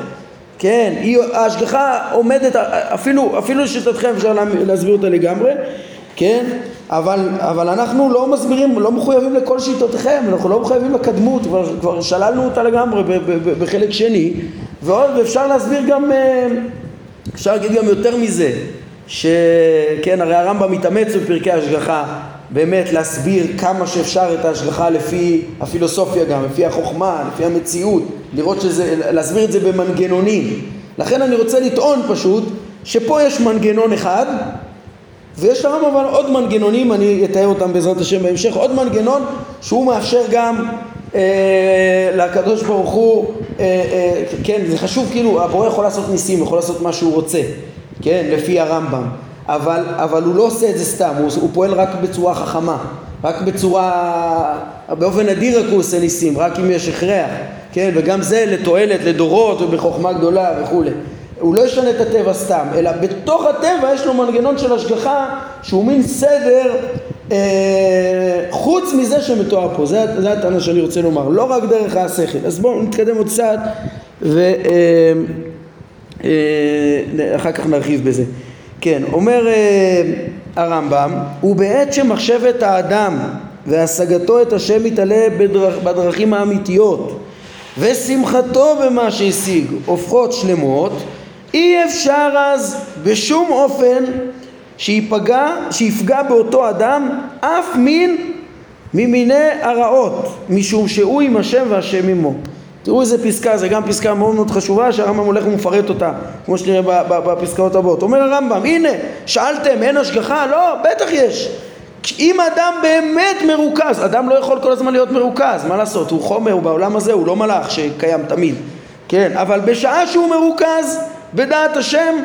כן, ההשגחה עומדת, אפילו, אפילו לשיטתכם אפשר להסביר אותה לגמרי, כן? אבל, אבל אנחנו לא מסבירים, לא מחויבים לכל שיטותיכם, אנחנו לא מחויבים לקדמות, כבר, כבר שללנו אותה לגמרי ב, ב, ב, בחלק שני, ועוד אפשר להסביר גם, אה, אפשר להגיד גם יותר מזה, שכן, הרי הרמב"ם מתאמץ בפרקי השגחה באמת להסביר כמה שאפשר את ההשגחה לפי הפילוסופיה גם, לפי החוכמה, לפי המציאות, לראות שזה, להסביר את זה במנגנונים. לכן אני רוצה לטעון פשוט שפה יש מנגנון אחד ויש לרמב"ם אבל עוד מנגנונים, אני אתאר אותם בעזרת השם בהמשך, עוד מנגנון שהוא מאפשר גם אה, לקדוש ברוך הוא, אה, אה, כן, זה חשוב, כאילו, הבורא יכול לעשות ניסים, יכול לעשות מה שהוא רוצה, כן, לפי הרמב"ם, אבל, אבל הוא לא עושה את זה סתם, הוא, הוא פועל רק בצורה חכמה, רק בצורה, באופן נדיר רק הוא עושה ניסים, רק אם יש הכרח, כן, וגם זה לתועלת, לדורות ובחוכמה גדולה וכולי. הוא לא ישנה את הטבע סתם, אלא בתוך הטבע יש לו מנגנון של השגחה שהוא מין סדר אה, חוץ מזה שמתואר פה, זה, זה הטענה שאני רוצה לומר, לא רק דרך השכל. אז בואו נתקדם עוד קצת ואחר אה, אה, כך נרחיב בזה. כן, אומר אה, הרמב"ם, ובעת שמחשבת האדם והשגתו את השם מתעלה בדרכ, בדרכים האמיתיות ושמחתו במה שהשיג הופכות שלמות אי אפשר אז בשום אופן שיפגע, שיפגע באותו אדם אף מין ממיני הרעות משום שהוא עם השם והשם עמו. תראו איזה פסקה, זה גם פסקה מאוד מאוד חשובה שהרמב"ם הולך ומפרט אותה כמו שנראה בפסקאות הבאות. אומר הרמב"ם הנה שאלתם אין השגחה? לא בטח יש. אם אדם באמת מרוכז, אדם לא יכול כל הזמן להיות מרוכז, מה לעשות, הוא חומר, הוא בעולם הזה, הוא לא מלאך שקיים תמיד, כן, אבל בשעה שהוא מרוכז בדעת השם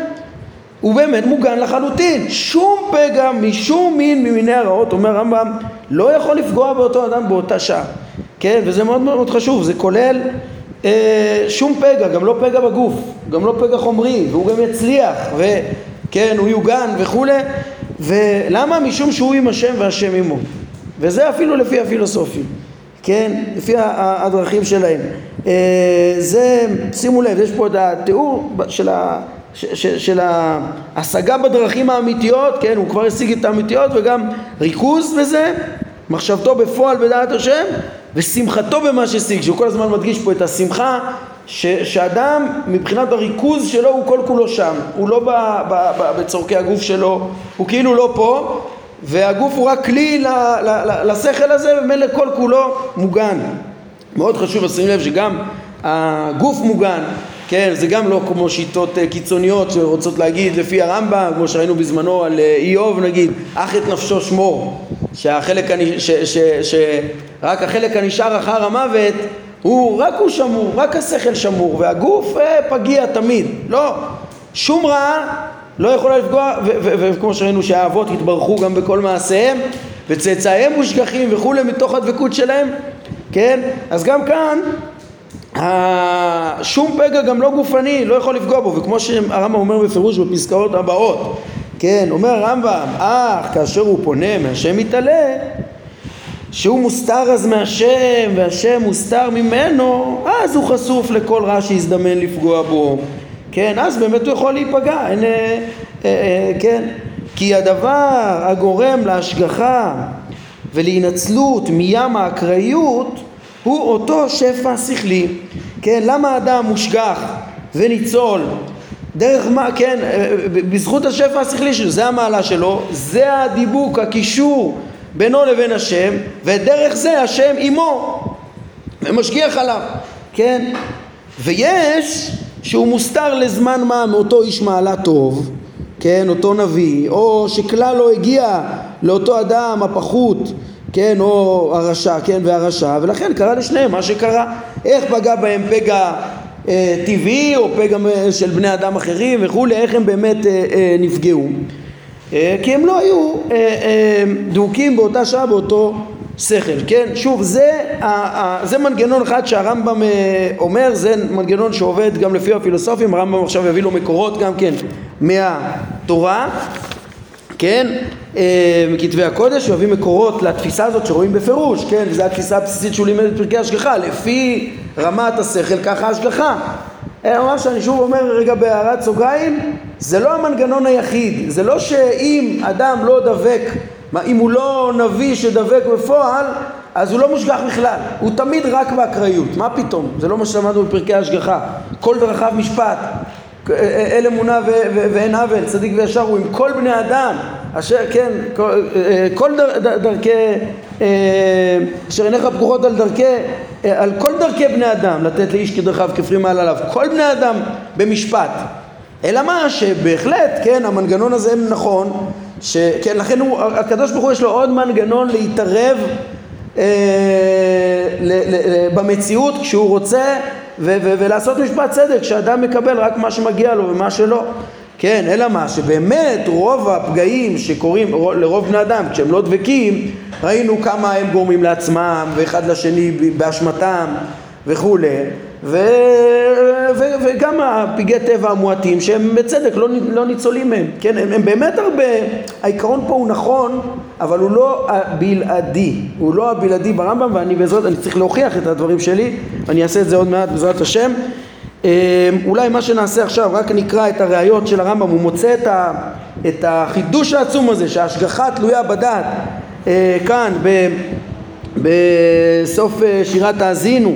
הוא באמת מוגן לחלוטין. שום פגע משום מין ממיני הרעות, אומר הרמב"ם, לא יכול לפגוע באותו אדם באותה שעה. כן, וזה מאוד מאוד חשוב, זה כולל אה, שום פגע, גם לא פגע בגוף, גם לא פגע חומרי, והוא גם יצליח, וכן, הוא יוגן וכולי, ולמה? משום שהוא עם השם והשם עמו. וזה אפילו לפי הפילוסופים, כן, לפי הדרכים שלהם. אה, זה, שימו לב, יש פה את התיאור של, ה, ש, ש, של ההשגה בדרכים האמיתיות, כן, הוא כבר השיג את האמיתיות וגם ריכוז בזה, מחשבתו בפועל בדעת השם ושמחתו במה שהשיג, שהוא כל הזמן מדגיש פה את השמחה ש, שאדם מבחינת הריכוז שלו הוא כל כולו שם, הוא לא ב, ב, ב, בצורכי הגוף שלו, הוא כאילו לא פה והגוף הוא רק כלי לשכל הזה ומילא כל כולו מוגן מאוד חשוב לשים לב שגם הגוף מוגן, כן, זה גם לא כמו שיטות אה, קיצוניות שרוצות להגיד לפי הרמב"ם, כמו שראינו בזמנו על אה, איוב נגיד, אך את נפשו שמור, שהחלק, ש, ש, ש, שרק החלק הנשאר אחר המוות הוא, רק הוא שמור, רק השכל שמור, והגוף אה, פגיע תמיד, לא, שום רעה לא יכולה לפגוע, וכמו שראינו שהאבות התברכו גם בכל מעשיהם, וצאצאיהם מושגחים וכולי מתוך הדבקות שלהם כן? אז גם כאן שום פגע גם לא גופני לא יכול לפגוע בו וכמו שהרמב"ם אומר בפירוש בפסקאות הבאות כן, אומר הרמב"ם אך כאשר הוא פונה מהשם מתעלה שהוא מוסתר אז מהשם והשם מוסתר ממנו אז הוא חשוף לכל רע שיזדמן לפגוע בו כן, אז באמת הוא יכול להיפגע אין, אה, אה, אה, כן כי הדבר הגורם להשגחה ולהינצלות מים האקראיות הוא אותו שפע שכלי. כן, למה האדם מושגח וניצול? דרך מה, כן, בזכות השפע השכלי שלו, זה המעלה שלו, זה הדיבוק, הקישור בינו לבין השם, ודרך זה השם עמו, ומשגיח עליו, כן? ויש שהוא מוסתר לזמן מה מאותו איש מעלה טוב, כן, אותו נביא, או שכלל לא הגיע לאותו אדם הפחות כן, או הרשע, כן, והרשע, ולכן קרה לשניהם מה שקרה. איך פגע בהם פגע אה, טבעי או פגע של בני אדם אחרים וכולי, איך הם באמת אה, אה, נפגעו. אה, כי הם לא היו אה, אה, דבוקים באותה שעה באותו שכל, כן? שוב, זה, אה, אה, זה מנגנון אחד שהרמב"ם אה, אומר, זה מנגנון שעובד גם לפי הפילוסופים, הרמב"ם עכשיו יביא לו מקורות גם כן מהתורה, כן? אה, מכתבי הקודש, יביא מקורות לתפיסה הזאת שרואים בפירוש, כן? וזו התפיסה הבסיסית שהוא לימד את פרקי השגחה, לפי רמת השכל ככה השגחה, ממש אני שוב אומר רגע בהערת סוגריים, זה לא המנגנון היחיד, זה לא שאם אדם לא דבק, אם הוא לא נביא שדבק בפועל, אז הוא לא מושגח בכלל, הוא תמיד רק באקראיות, מה פתאום? זה לא מה שלמדנו בפרקי ההשגחה, כל דרכיו משפט, אל אמונה ואין עוול, צדיק וישר הוא עם כל בני אדם, אשר, כן, כל, כל דר, דרכי, אשר עיניך פקוחות על דרכי, על כל דרכי בני אדם, לתת לאיש כדרכיו כפרי מעל עליו, כל בני אדם במשפט. אלא מה שבהחלט, כן, המנגנון הזה נכון, שכן, לכן הוא, הקדוש ברוך הוא יש לו עוד מנגנון להתערב אה, ל, ל, ל, במציאות כשהוא רוצה ו- ו- ולעשות משפט צדק שאדם מקבל רק מה שמגיע לו ומה שלא. כן, אלא מה, שבאמת רוב הפגעים שקורים לרוב בני אדם כשהם לא דבקים ראינו כמה הם גורמים לעצמם ואחד לשני באשמתם וכולי ו... ו... וגם הפגעי טבע המועטים שהם בצדק לא, לא ניצולים מהם, כן, הם, הם באמת הרבה, העיקרון פה הוא נכון אבל הוא לא הבלעדי, הוא לא הבלעדי ברמב"ם ואני בעזרת, אני צריך להוכיח את הדברים שלי ואני אעשה את זה עוד מעט בעזרת השם. אמ, אולי מה שנעשה עכשיו רק נקרא את הראיות של הרמב"ם הוא מוצא את, ה, את החידוש העצום הזה שההשגחה תלויה בדעת. אה, כאן ב, בסוף אה, שירת האזינו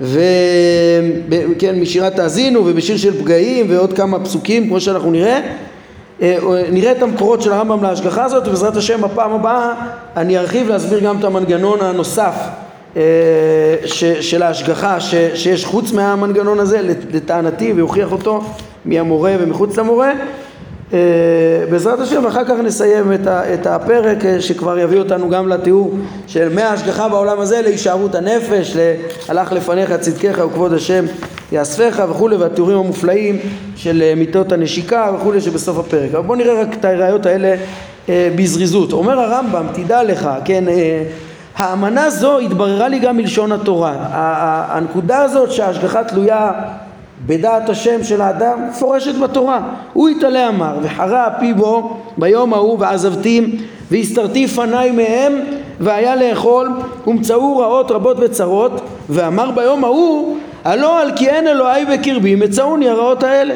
וכן משירת האזינו ובשיר של פגעים ועוד כמה פסוקים כמו שאנחנו נראה. אה, נראה את המקורות של הרמב"ם להשגחה הזאת ובעזרת השם בפעם הבאה אני ארחיב להסביר גם את המנגנון הנוסף אה, ש, של ההשגחה ש, שיש חוץ מהמנגנון הזה לטענתי ויוכיח אותו מהמורה ומחוץ למורה. אה, בעזרת השם ואחר כך נסיים את, ה, את הפרק שכבר יביא אותנו גם לתיאור של מההשגחה בעולם הזה להישארות הנפש, הלך לפניך צדקך וכבוד השם יאספך וכולי והתיאורים המופלאים של מיטות הנשיקה וכולי שבסוף הפרק. אבל בואו נראה רק את הראיות האלה בזריזות. אומר הרמב"ם, תדע לך, כן האמנה זו התבררה לי גם מלשון התורה. הנקודה הזאת שההשגחה תלויה בדעת השם של האדם מפורשת בתורה. הוא יתעלה אמר וחרה אפי בו ביום ההוא ועזבתים והסתרתי פניי מהם והיה לאכול ומצאו רעות רבות וצרות ואמר ביום ההוא הלא על כי אין אלוהי בקרבי מצאוני הרעות האלה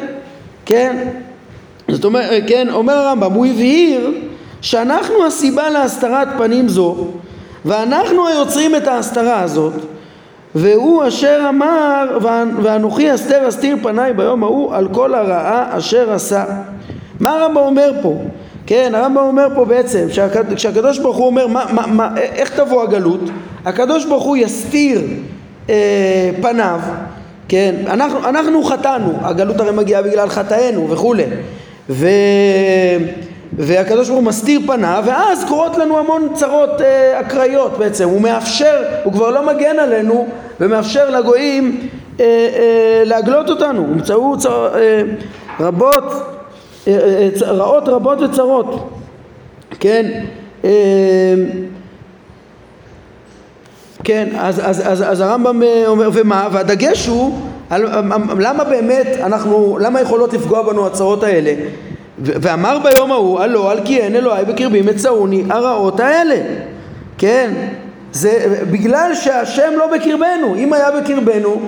כן זאת אומרת כן אומר הרמב"ם הוא הבהיר שאנחנו הסיבה להסתרת פנים זו ואנחנו היוצרים את ההסתרה הזאת והוא אשר אמר ואנוכי אסתר אסתיר פניי ביום ההוא על כל הרעה אשר עשה. מה הרמב"ם אומר פה? כן הרמב"ם אומר פה בעצם כשהקדוש ברוך הוא אומר מה, מה, מה, איך תבוא הגלות? הקדוש ברוך הוא יסתיר אה, פניו כן? אנחנו, אנחנו חטאנו. הגלות הרי מגיעה בגלל חטאינו וכולי. ו... והקדוש ברוך הוא מסתיר פניו ואז קורות לנו המון צרות אה, אקראיות בעצם. הוא מאפשר, הוא כבר לא מגן עלינו ומאפשר לגויים אה, אה, להגלות אותנו. ימצאו צר, אה, רבות אה, אה, רעות רבות וצרות. כן אה, כן אז, אז, אז, אז הרמב"ם אה, אומר ומה? והדגש הוא על, למה באמת אנחנו למה יכולות לפגוע בנו הצרות האלה ואמר ביום ההוא, הלא על כי אין אלוהי בקרבי מצאוני הרעות האלה. כן? זה בגלל שהשם לא בקרבנו. אם היה בקרבנו,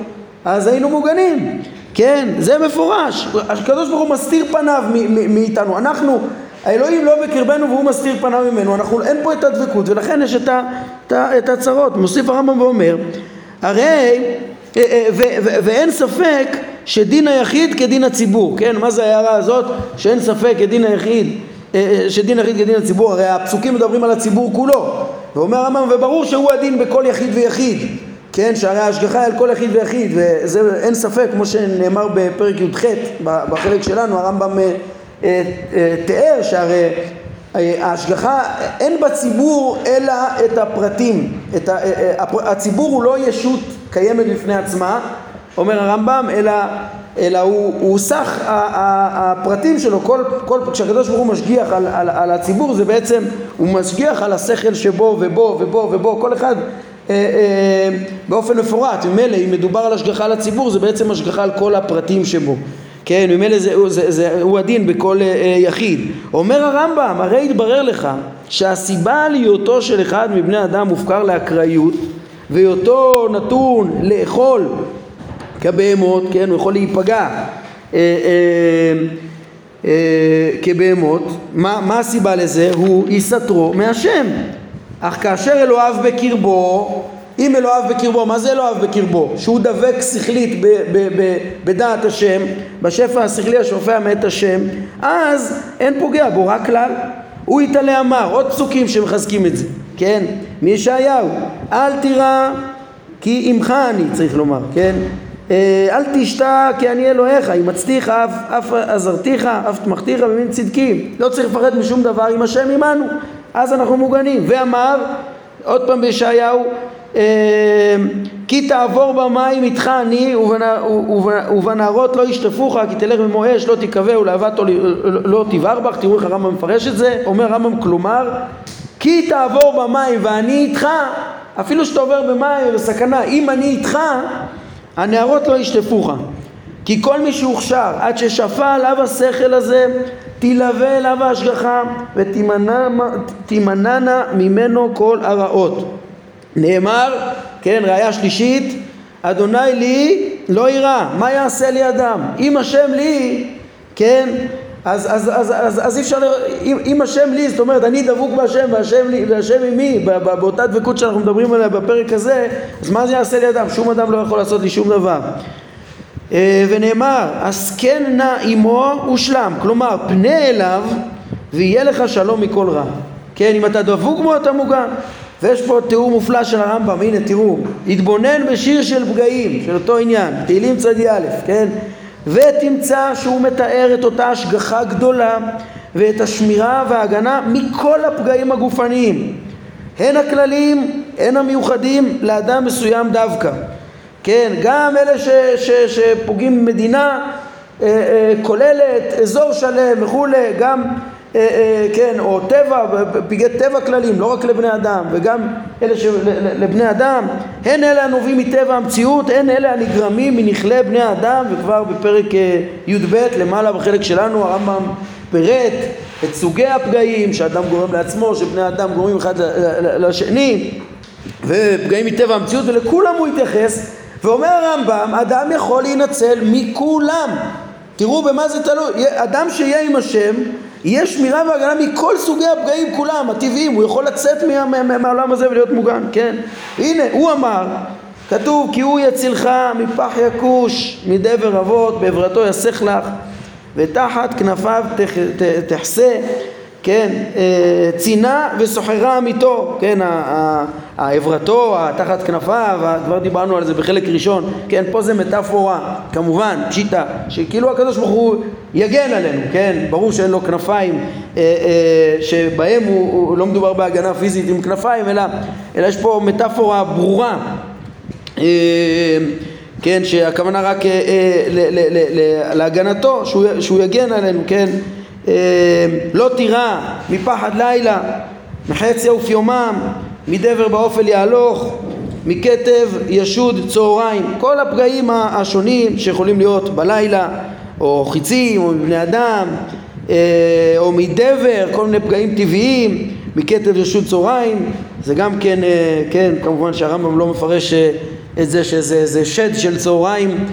אז היינו מוגנים. כן? זה מפורש. הקדוש ברוך הוא מסתיר פניו מאיתנו. אנחנו, האלוהים לא בקרבנו והוא מסתיר פניו ממנו. אנחנו, אין פה את הדבקות ולכן יש את, את, את הצרות. מוסיף הרמב"ם ואומר, הרי, אה, אה, ואין ספק שדין היחיד כדין הציבור, כן? מה זה ההערה הזאת שאין ספק כדין היחיד, אה, אה, שדין היחיד כדין הציבור, הרי הפסוקים מדברים על הציבור כולו, ואומר הרמב"ם וברור שהוא הדין בכל יחיד ויחיד, כן? שהרי ההשגחה היא על כל יחיד ויחיד, וזה אין ספק, כמו שנאמר בפרק י"ח בחלק שלנו, הרמב"ם אה, תיאר שהרי ההשגחה אין בציבור אלא את הפרטים, את ה, הציבור הוא לא ישות קיימת בפני עצמה אומר הרמב"ם, אלא, אלא הוא, הוא סך הפרטים שלו, כל, כל, כשהקדוש ברוך הוא משגיח על, על, על הציבור זה בעצם, הוא משגיח על השכל שבו ובו ובו ובו, כל אחד אה, אה, באופן מפורט, ממילא אם מדובר על השגחה על הציבור זה בעצם השגחה על כל הפרטים שבו כן, ממילא זה, זה, זה, זה, הוא הדין בכל אה, יחיד. אומר הרמב"ם, הרי התברר לך שהסיבה להיותו של אחד מבני אדם מופקר לאקראיות והיותו נתון לאכול כבהמות, כן, הוא יכול להיפגע אה, אה, אה, כבהמות, מה, מה הסיבה לזה? הוא יסתרו מהשם, אך כאשר אלוהיו בקרבו, אם אלוהיו בקרבו, מה זה אלוהיו בקרבו? שהוא דבק שכלית ב, ב, ב, בדעת השם, בשפע השכלי השופע מאת השם, אז אין פוגע בו, רק כלל. הוא יתעלה אמר, עוד פסוקים שמחזקים את זה, כן? מישעיהו, אל תירא כי עמך אני, צריך לומר, כן? אה, אל תשתא כי אני אלוהיך, ימצתיך אף, אף עזרתיך, אף תמכתיך במין צדקי. לא צריך לפחד משום דבר עם השם עמנו, אז אנחנו מוגנים. ואמר, עוד פעם בישעיהו, אה, כי תעבור במים איתך אני ובנערות לא ישטפוך כי תלך במו אש לא תיכווה ולהבת לא תבער בך תראו איך הרמב"ם מפרש את זה אומר הרמב"ם כלומר כי תעבור במים ואני איתך אפילו שאתה עובר במים ובסכנה אם אני איתך הנערות לא ישטפוך כי כל מי שהוכשר עד ששפע עליו השכל הזה תלווה אליו ההשגחה ותימנענה ממנו כל הרעות נאמר, כן, ראיה שלישית, אדוני לי לא יירא, מה יעשה לי אדם? אם השם לי, כן, אז, אז, אז, אז, אז אי אפשר, אם, אם השם לי, זאת אומרת אני דבוק בהשם והשם, לי, והשם עמי, באותה דבקות שאנחנו מדברים עליה בפרק הזה, אז מה זה יעשה לי אדם? שום אדם לא יכול לעשות לי שום דבר. אה, ונאמר, אז כן נא עמו ושלם, כלומר פנה אליו ויהיה לך שלום מכל רע. כן, אם אתה דבוק בו אתה מוגן. ויש פה תיאור מופלא של הרמב"ם, הנה תראו, התבונן בשיר של פגעים, של אותו עניין, תהילים צדי א', כן? ותמצא שהוא מתאר את אותה השגחה גדולה ואת השמירה וההגנה מכל הפגעים הגופניים, הן הכלליים, הן המיוחדים לאדם מסוים דווקא. כן, גם אלה ש, ש, שפוגעים במדינה אה, אה, כוללת, אזור שלם וכולי, גם כן, או טבע, פגעי טבע כלליים, לא רק לבני אדם, וגם אלה שלבני אדם, הן אלה הנובעים מטבע המציאות, הן אלה הנגרמים מנכלי בני אדם, וכבר בפרק אה, י"ב למעלה בחלק שלנו הרמב"ם פירט את סוגי הפגעים שאדם גורם לעצמו, שבני אדם גורמים אחד לשני, ופגעים מטבע המציאות, ולכולם הוא התייחס, ואומר הרמב"ם, אדם יכול להינצל מכולם. תראו במה זה תלוי, אדם שיהיה עם השם יהיה שמירה והגנה מכל סוגי הפגעים כולם, הטבעיים, הוא יכול לצאת מה, מה, מה, מהעולם הזה ולהיות מוגן, כן? הנה, הוא אמר, כתוב כי הוא יצילך מפח יכוש, מדבר אבות, בעברתו יסך לך, ותחת כנפיו תחסה כן, אה, צינה וסוחרה עמיתו, כן, העברתו, תחת כנפיו, כבר דיברנו על זה בחלק ראשון, כן, פה זה מטאפורה, כמובן, פשיטה, שכאילו הקדוש ברוך הוא יגן עלינו, כן, ברור שאין לו כנפיים אה, אה, שבהם הוא, הוא לא מדובר בהגנה פיזית עם כנפיים, אלא, אלא יש פה מטאפורה ברורה, כן, שהכוונה רק להגנתו, שהוא, שהוא יגן עלינו, כן, לא תירא מפחד לילה, מחץ יעוף יומם, מדבר באופל יהלוך, מכתב ישוד צהריים. כל הפגעים השונים שיכולים להיות בלילה, או חיצים, או מבני אדם, אה, או מדבר, כל מיני פגעים טבעיים, מכתב ישוד צהריים, זה גם כן, אה, כן, כמובן שהרמב"ם לא מפרש את זה שזה שד של צהריים,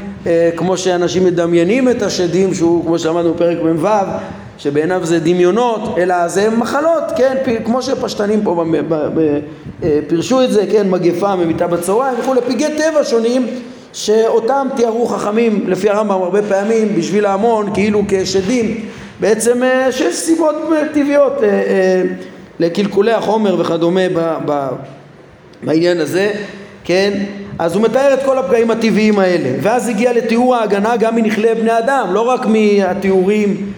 כמו שאנשים מדמיינים את השדים, שהוא, כמו שאמרנו בפרק מ"ו, שבעיניו זה דמיונות, אלא זה מחלות, כן, כמו שפשטנים פה אה, פירשו את זה, כן, מגפה ממיטה בצהריים וכולי, פגעי טבע שונים שאותם תיארו חכמים לפי הרמב"ם הרבה פעמים בשביל ההמון כאילו כשדים בעצם אה, שיש סיבות טבעיות אה, לקלקולי החומר וכדומה בעניין הזה, כן? אז הוא מתאר את כל הפגעים הטבעיים האלה ואז הגיע לתיאור ההגנה גם מנכלי בני אדם, לא רק מהתיאורים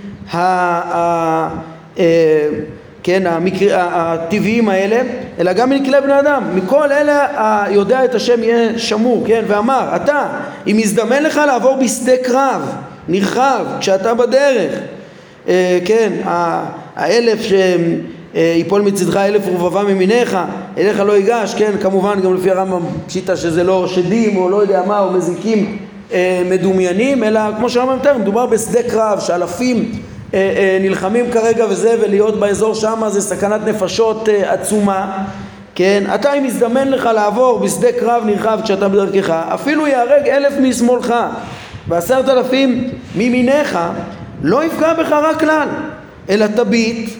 כן, המקר... הטבעיים האלה, אלא גם מכלי בני אדם. מכל אלה היודע את השם יהיה שמור, כן, ואמר, אתה, אם יזדמן לך לעבור בשדה קרב נרחב כשאתה בדרך, אה, כן, האלף שיפול מצדך אלף ורבבה ממיניך, אליך לא ייגש, כן, כמובן גם לפי הרמב"ם פשיטה שזה לא שדים או לא יודע מה, או מזיקים אה, מדומיינים, אלא כמו שהרמב"ם מתאר, מדובר בשדה קרב שאלפים אה, אה, נלחמים כרגע וזה, ולהיות באזור שם זה סכנת נפשות אה, עצומה, כן, אתה אם יזדמן לך לעבור בשדה קרב נרחב כשאתה בדרכך, אפילו ייהרג אלף משמאלך ועשרת אלפים מימיניך, לא יפגע בך רק כלל, אלא תביט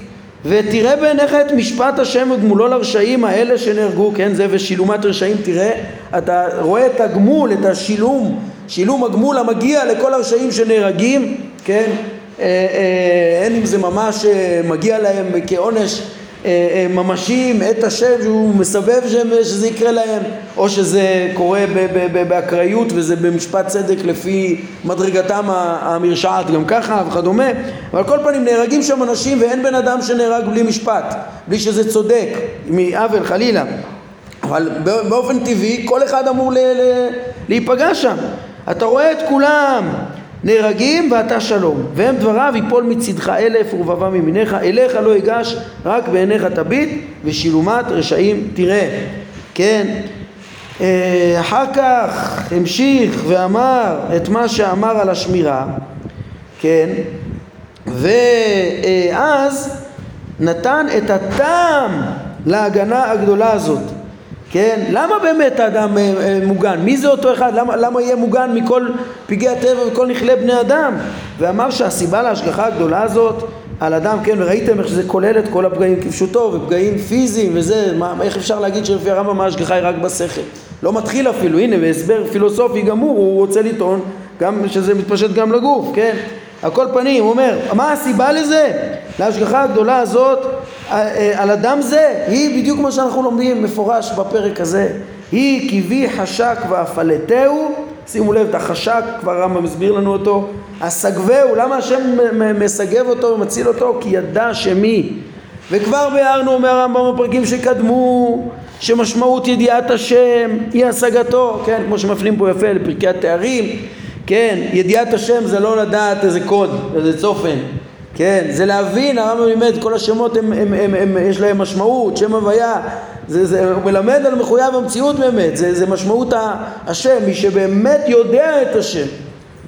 ותראה בעיניך את משפט השם וגמולו לרשעים האלה שנהרגו, כן, זה ושילומת רשעים, תראה, אתה רואה את הגמול, את השילום, שילום הגמול המגיע לכל הרשעים שנהרגים, כן, אה, אה, אין אם זה ממש אה, מגיע להם כעונש אה, אה, ממשיים את השם שהוא מסבב שזה יקרה להם או שזה קורה באקראיות וזה במשפט צדק לפי מדרגתם המרשעת גם ככה וכדומה. אבל כל פנים נהרגים שם אנשים ואין בן אדם שנהרג בלי משפט בלי שזה צודק מעוול חלילה. אבל באופן טבעי כל אחד אמור להיפגע שם. אתה רואה את כולם נהרגים ואתה שלום. והם דבריו יפול מצדך אלף ורבבה ממיניך אליך לא ייגש רק בעיניך תביט ושילומת רשעים תראה. כן. אה, אחר כך המשיך ואמר את מה שאמר על השמירה. כן. ואז נתן את הטעם להגנה הגדולה הזאת כן? למה באמת האדם אה, אה, מוגן? מי זה אותו אחד? למה, למה יהיה מוגן מכל פגעי הטבע וכל נכלי בני אדם? ואמר שהסיבה להשגחה הגדולה הזאת על אדם, כן, וראיתם איך שזה כולל את כל הפגעים כפשוטו ופגעים פיזיים וזה, מה, איך אפשר להגיד שלפי הרמב"ם ההשגחה היא רק בשכל? לא מתחיל אפילו, הנה בהסבר פילוסופי גמור הוא רוצה לטעון גם שזה מתפשט גם לגוף, כן? על כל פנים, הוא אומר, מה הסיבה לזה? להשגחה הגדולה הזאת על אדם זה, היא בדיוק מה שאנחנו לומדים מפורש בפרק הזה. היא כי בי חשק ואפלתהו, שימו לב את החשק, כבר הרמב"ם מסביר לנו אותו, הסגבהו, למה השם מסגב אותו ומציל אותו? כי ידע שמי. וכבר ביארנו, אומר הרמב"ם בפרקים שקדמו, שמשמעות ידיעת השם היא השגתו, כן, כמו שמפנים פה יפה לפרקי התארים, כן, ידיעת השם זה לא לדעת איזה קוד, איזה צופן, כן, זה להבין, הרמב"ם לימד, כל השמות הם, הם, הם, הם, יש להם משמעות, שם הוויה, זה, זה, מלמד על מחויב המציאות באמת, זה, זה משמעות השם, מי שבאמת יודע את השם,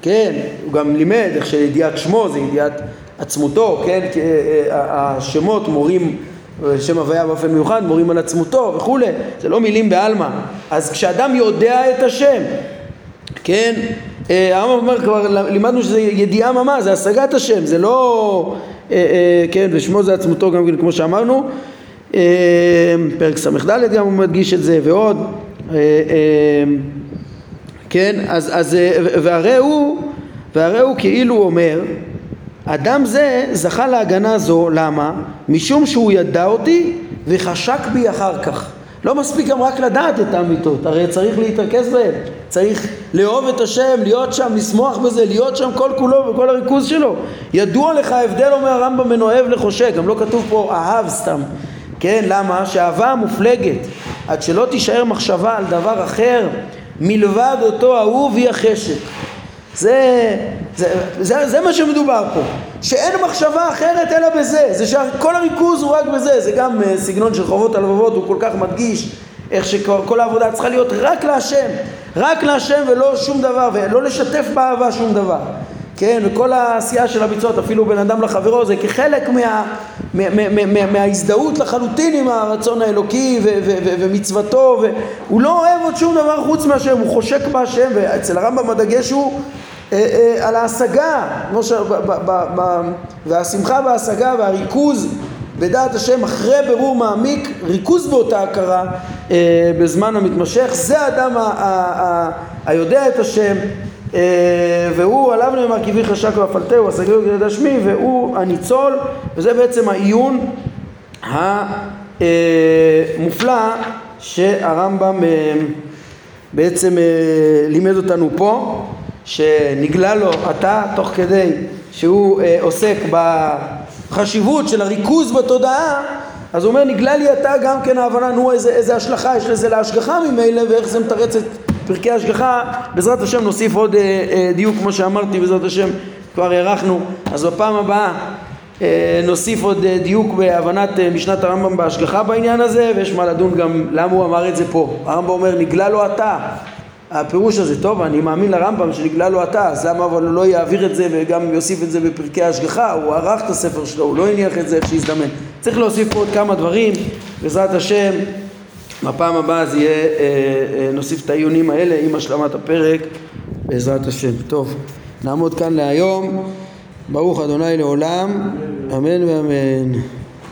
כן, הוא גם לימד איך שידיעת שמו זה ידיעת עצמותו, כן, אה, אה, השמות מורים, שם הוויה באופן מיוחד, מורים על עצמותו וכולי, זה לא מילים בעלמא, אז כשאדם יודע את השם, כן, אה, הרמב"ם אומר כבר לימדנו שזה ידיעה ממש, זה השגת השם, זה לא, אה, אה, כן, ושמו זה עצמותו גם כן כמו שאמרנו, פרק ס"ד גם הוא מדגיש את זה ועוד, כן, אז, אז והרי הוא, והרי הוא כאילו אומר, אדם זה זכה להגנה זו, למה? משום שהוא ידע אותי וחשק בי אחר כך. לא מספיק גם רק לדעת את האמיתות, הרי צריך להתרכז בהן, צריך לאהוב את השם, להיות שם, לשמוח בזה, להיות שם כל כולו וכל הריכוז שלו. ידוע לך ההבדל, אומר הרמב"ם, בין אוהב לחושק, גם לא כתוב פה אהב סתם, כן, למה? שאהבה המופלגת, עד שלא תישאר מחשבה על דבר אחר מלבד אותו אהוב היא החשק. זה, זה, זה, זה מה שמדובר פה, שאין מחשבה אחרת אלא בזה, זה שכל הריכוז הוא רק בזה, זה גם uh, סגנון של חובות הלבבות, הוא כל כך מדגיש איך שכל העבודה צריכה להיות רק להשם, רק להשם ולא שום דבר, ולא לשתף באהבה שום דבר. כן, וכל העשייה של הביצות, אפילו בין אדם לחברו, זה כחלק מה, מה, מה, מה, מההזדהות לחלוטין עם הרצון האלוקי ו, ו, ו, ומצוותו, והוא לא אוהב עוד שום דבר חוץ מהשם, הוא חושק בהשם, ואצל הרמב"ם הדגש הוא אה, אה, על ההשגה, ש... והשמחה בהשגה והריכוז בדעת השם אחרי בירור מעמיק, ריכוז באותה הכרה אה, בזמן המתמשך, זה האדם היודע את השם והוא עליו נאמר כי בי חשק ואפלתהו הסגר וגדד השמי והוא הניצול וזה בעצם העיון המופלא שהרמב"ם בעצם לימד אותנו פה שנגלה לו עתה תוך כדי שהוא אה, עוסק בחשיבות של הריכוז בתודעה אז הוא אומר נגלה לי עתה גם כן ההבנה נו איזה, איזה השלכה יש לזה להשגחה ממילא ואיך זה מתרץ את פרקי השגחה בעזרת השם נוסיף עוד אה, אה, דיוק כמו שאמרתי בעזרת השם כבר הארכנו. אז בפעם הבאה אה, נוסיף עוד אה, דיוק בהבנת אה, משנת הרמב"ם בהשגחה בעניין הזה ויש מה לדון גם למה הוא אמר את זה פה. הרמב"ם אומר נגלה לו עתה הפירוש הזה, טוב, אני מאמין לרמב"ם שנגלה לו אתה, אז למה אבל הוא לא יעביר את זה וגם יוסיף את זה בפרקי ההשגחה, הוא ערך את הספר שלו, הוא לא הניח את זה איך שיזדמן. צריך להוסיף פה עוד כמה דברים, בעזרת השם, בפעם הבאה זה יהיה, אה, אה, נוסיף את העיונים האלה עם השלמת הפרק בעזרת השם. טוב, נעמוד כאן להיום. ברוך אדוני לעולם, אמן ואמן.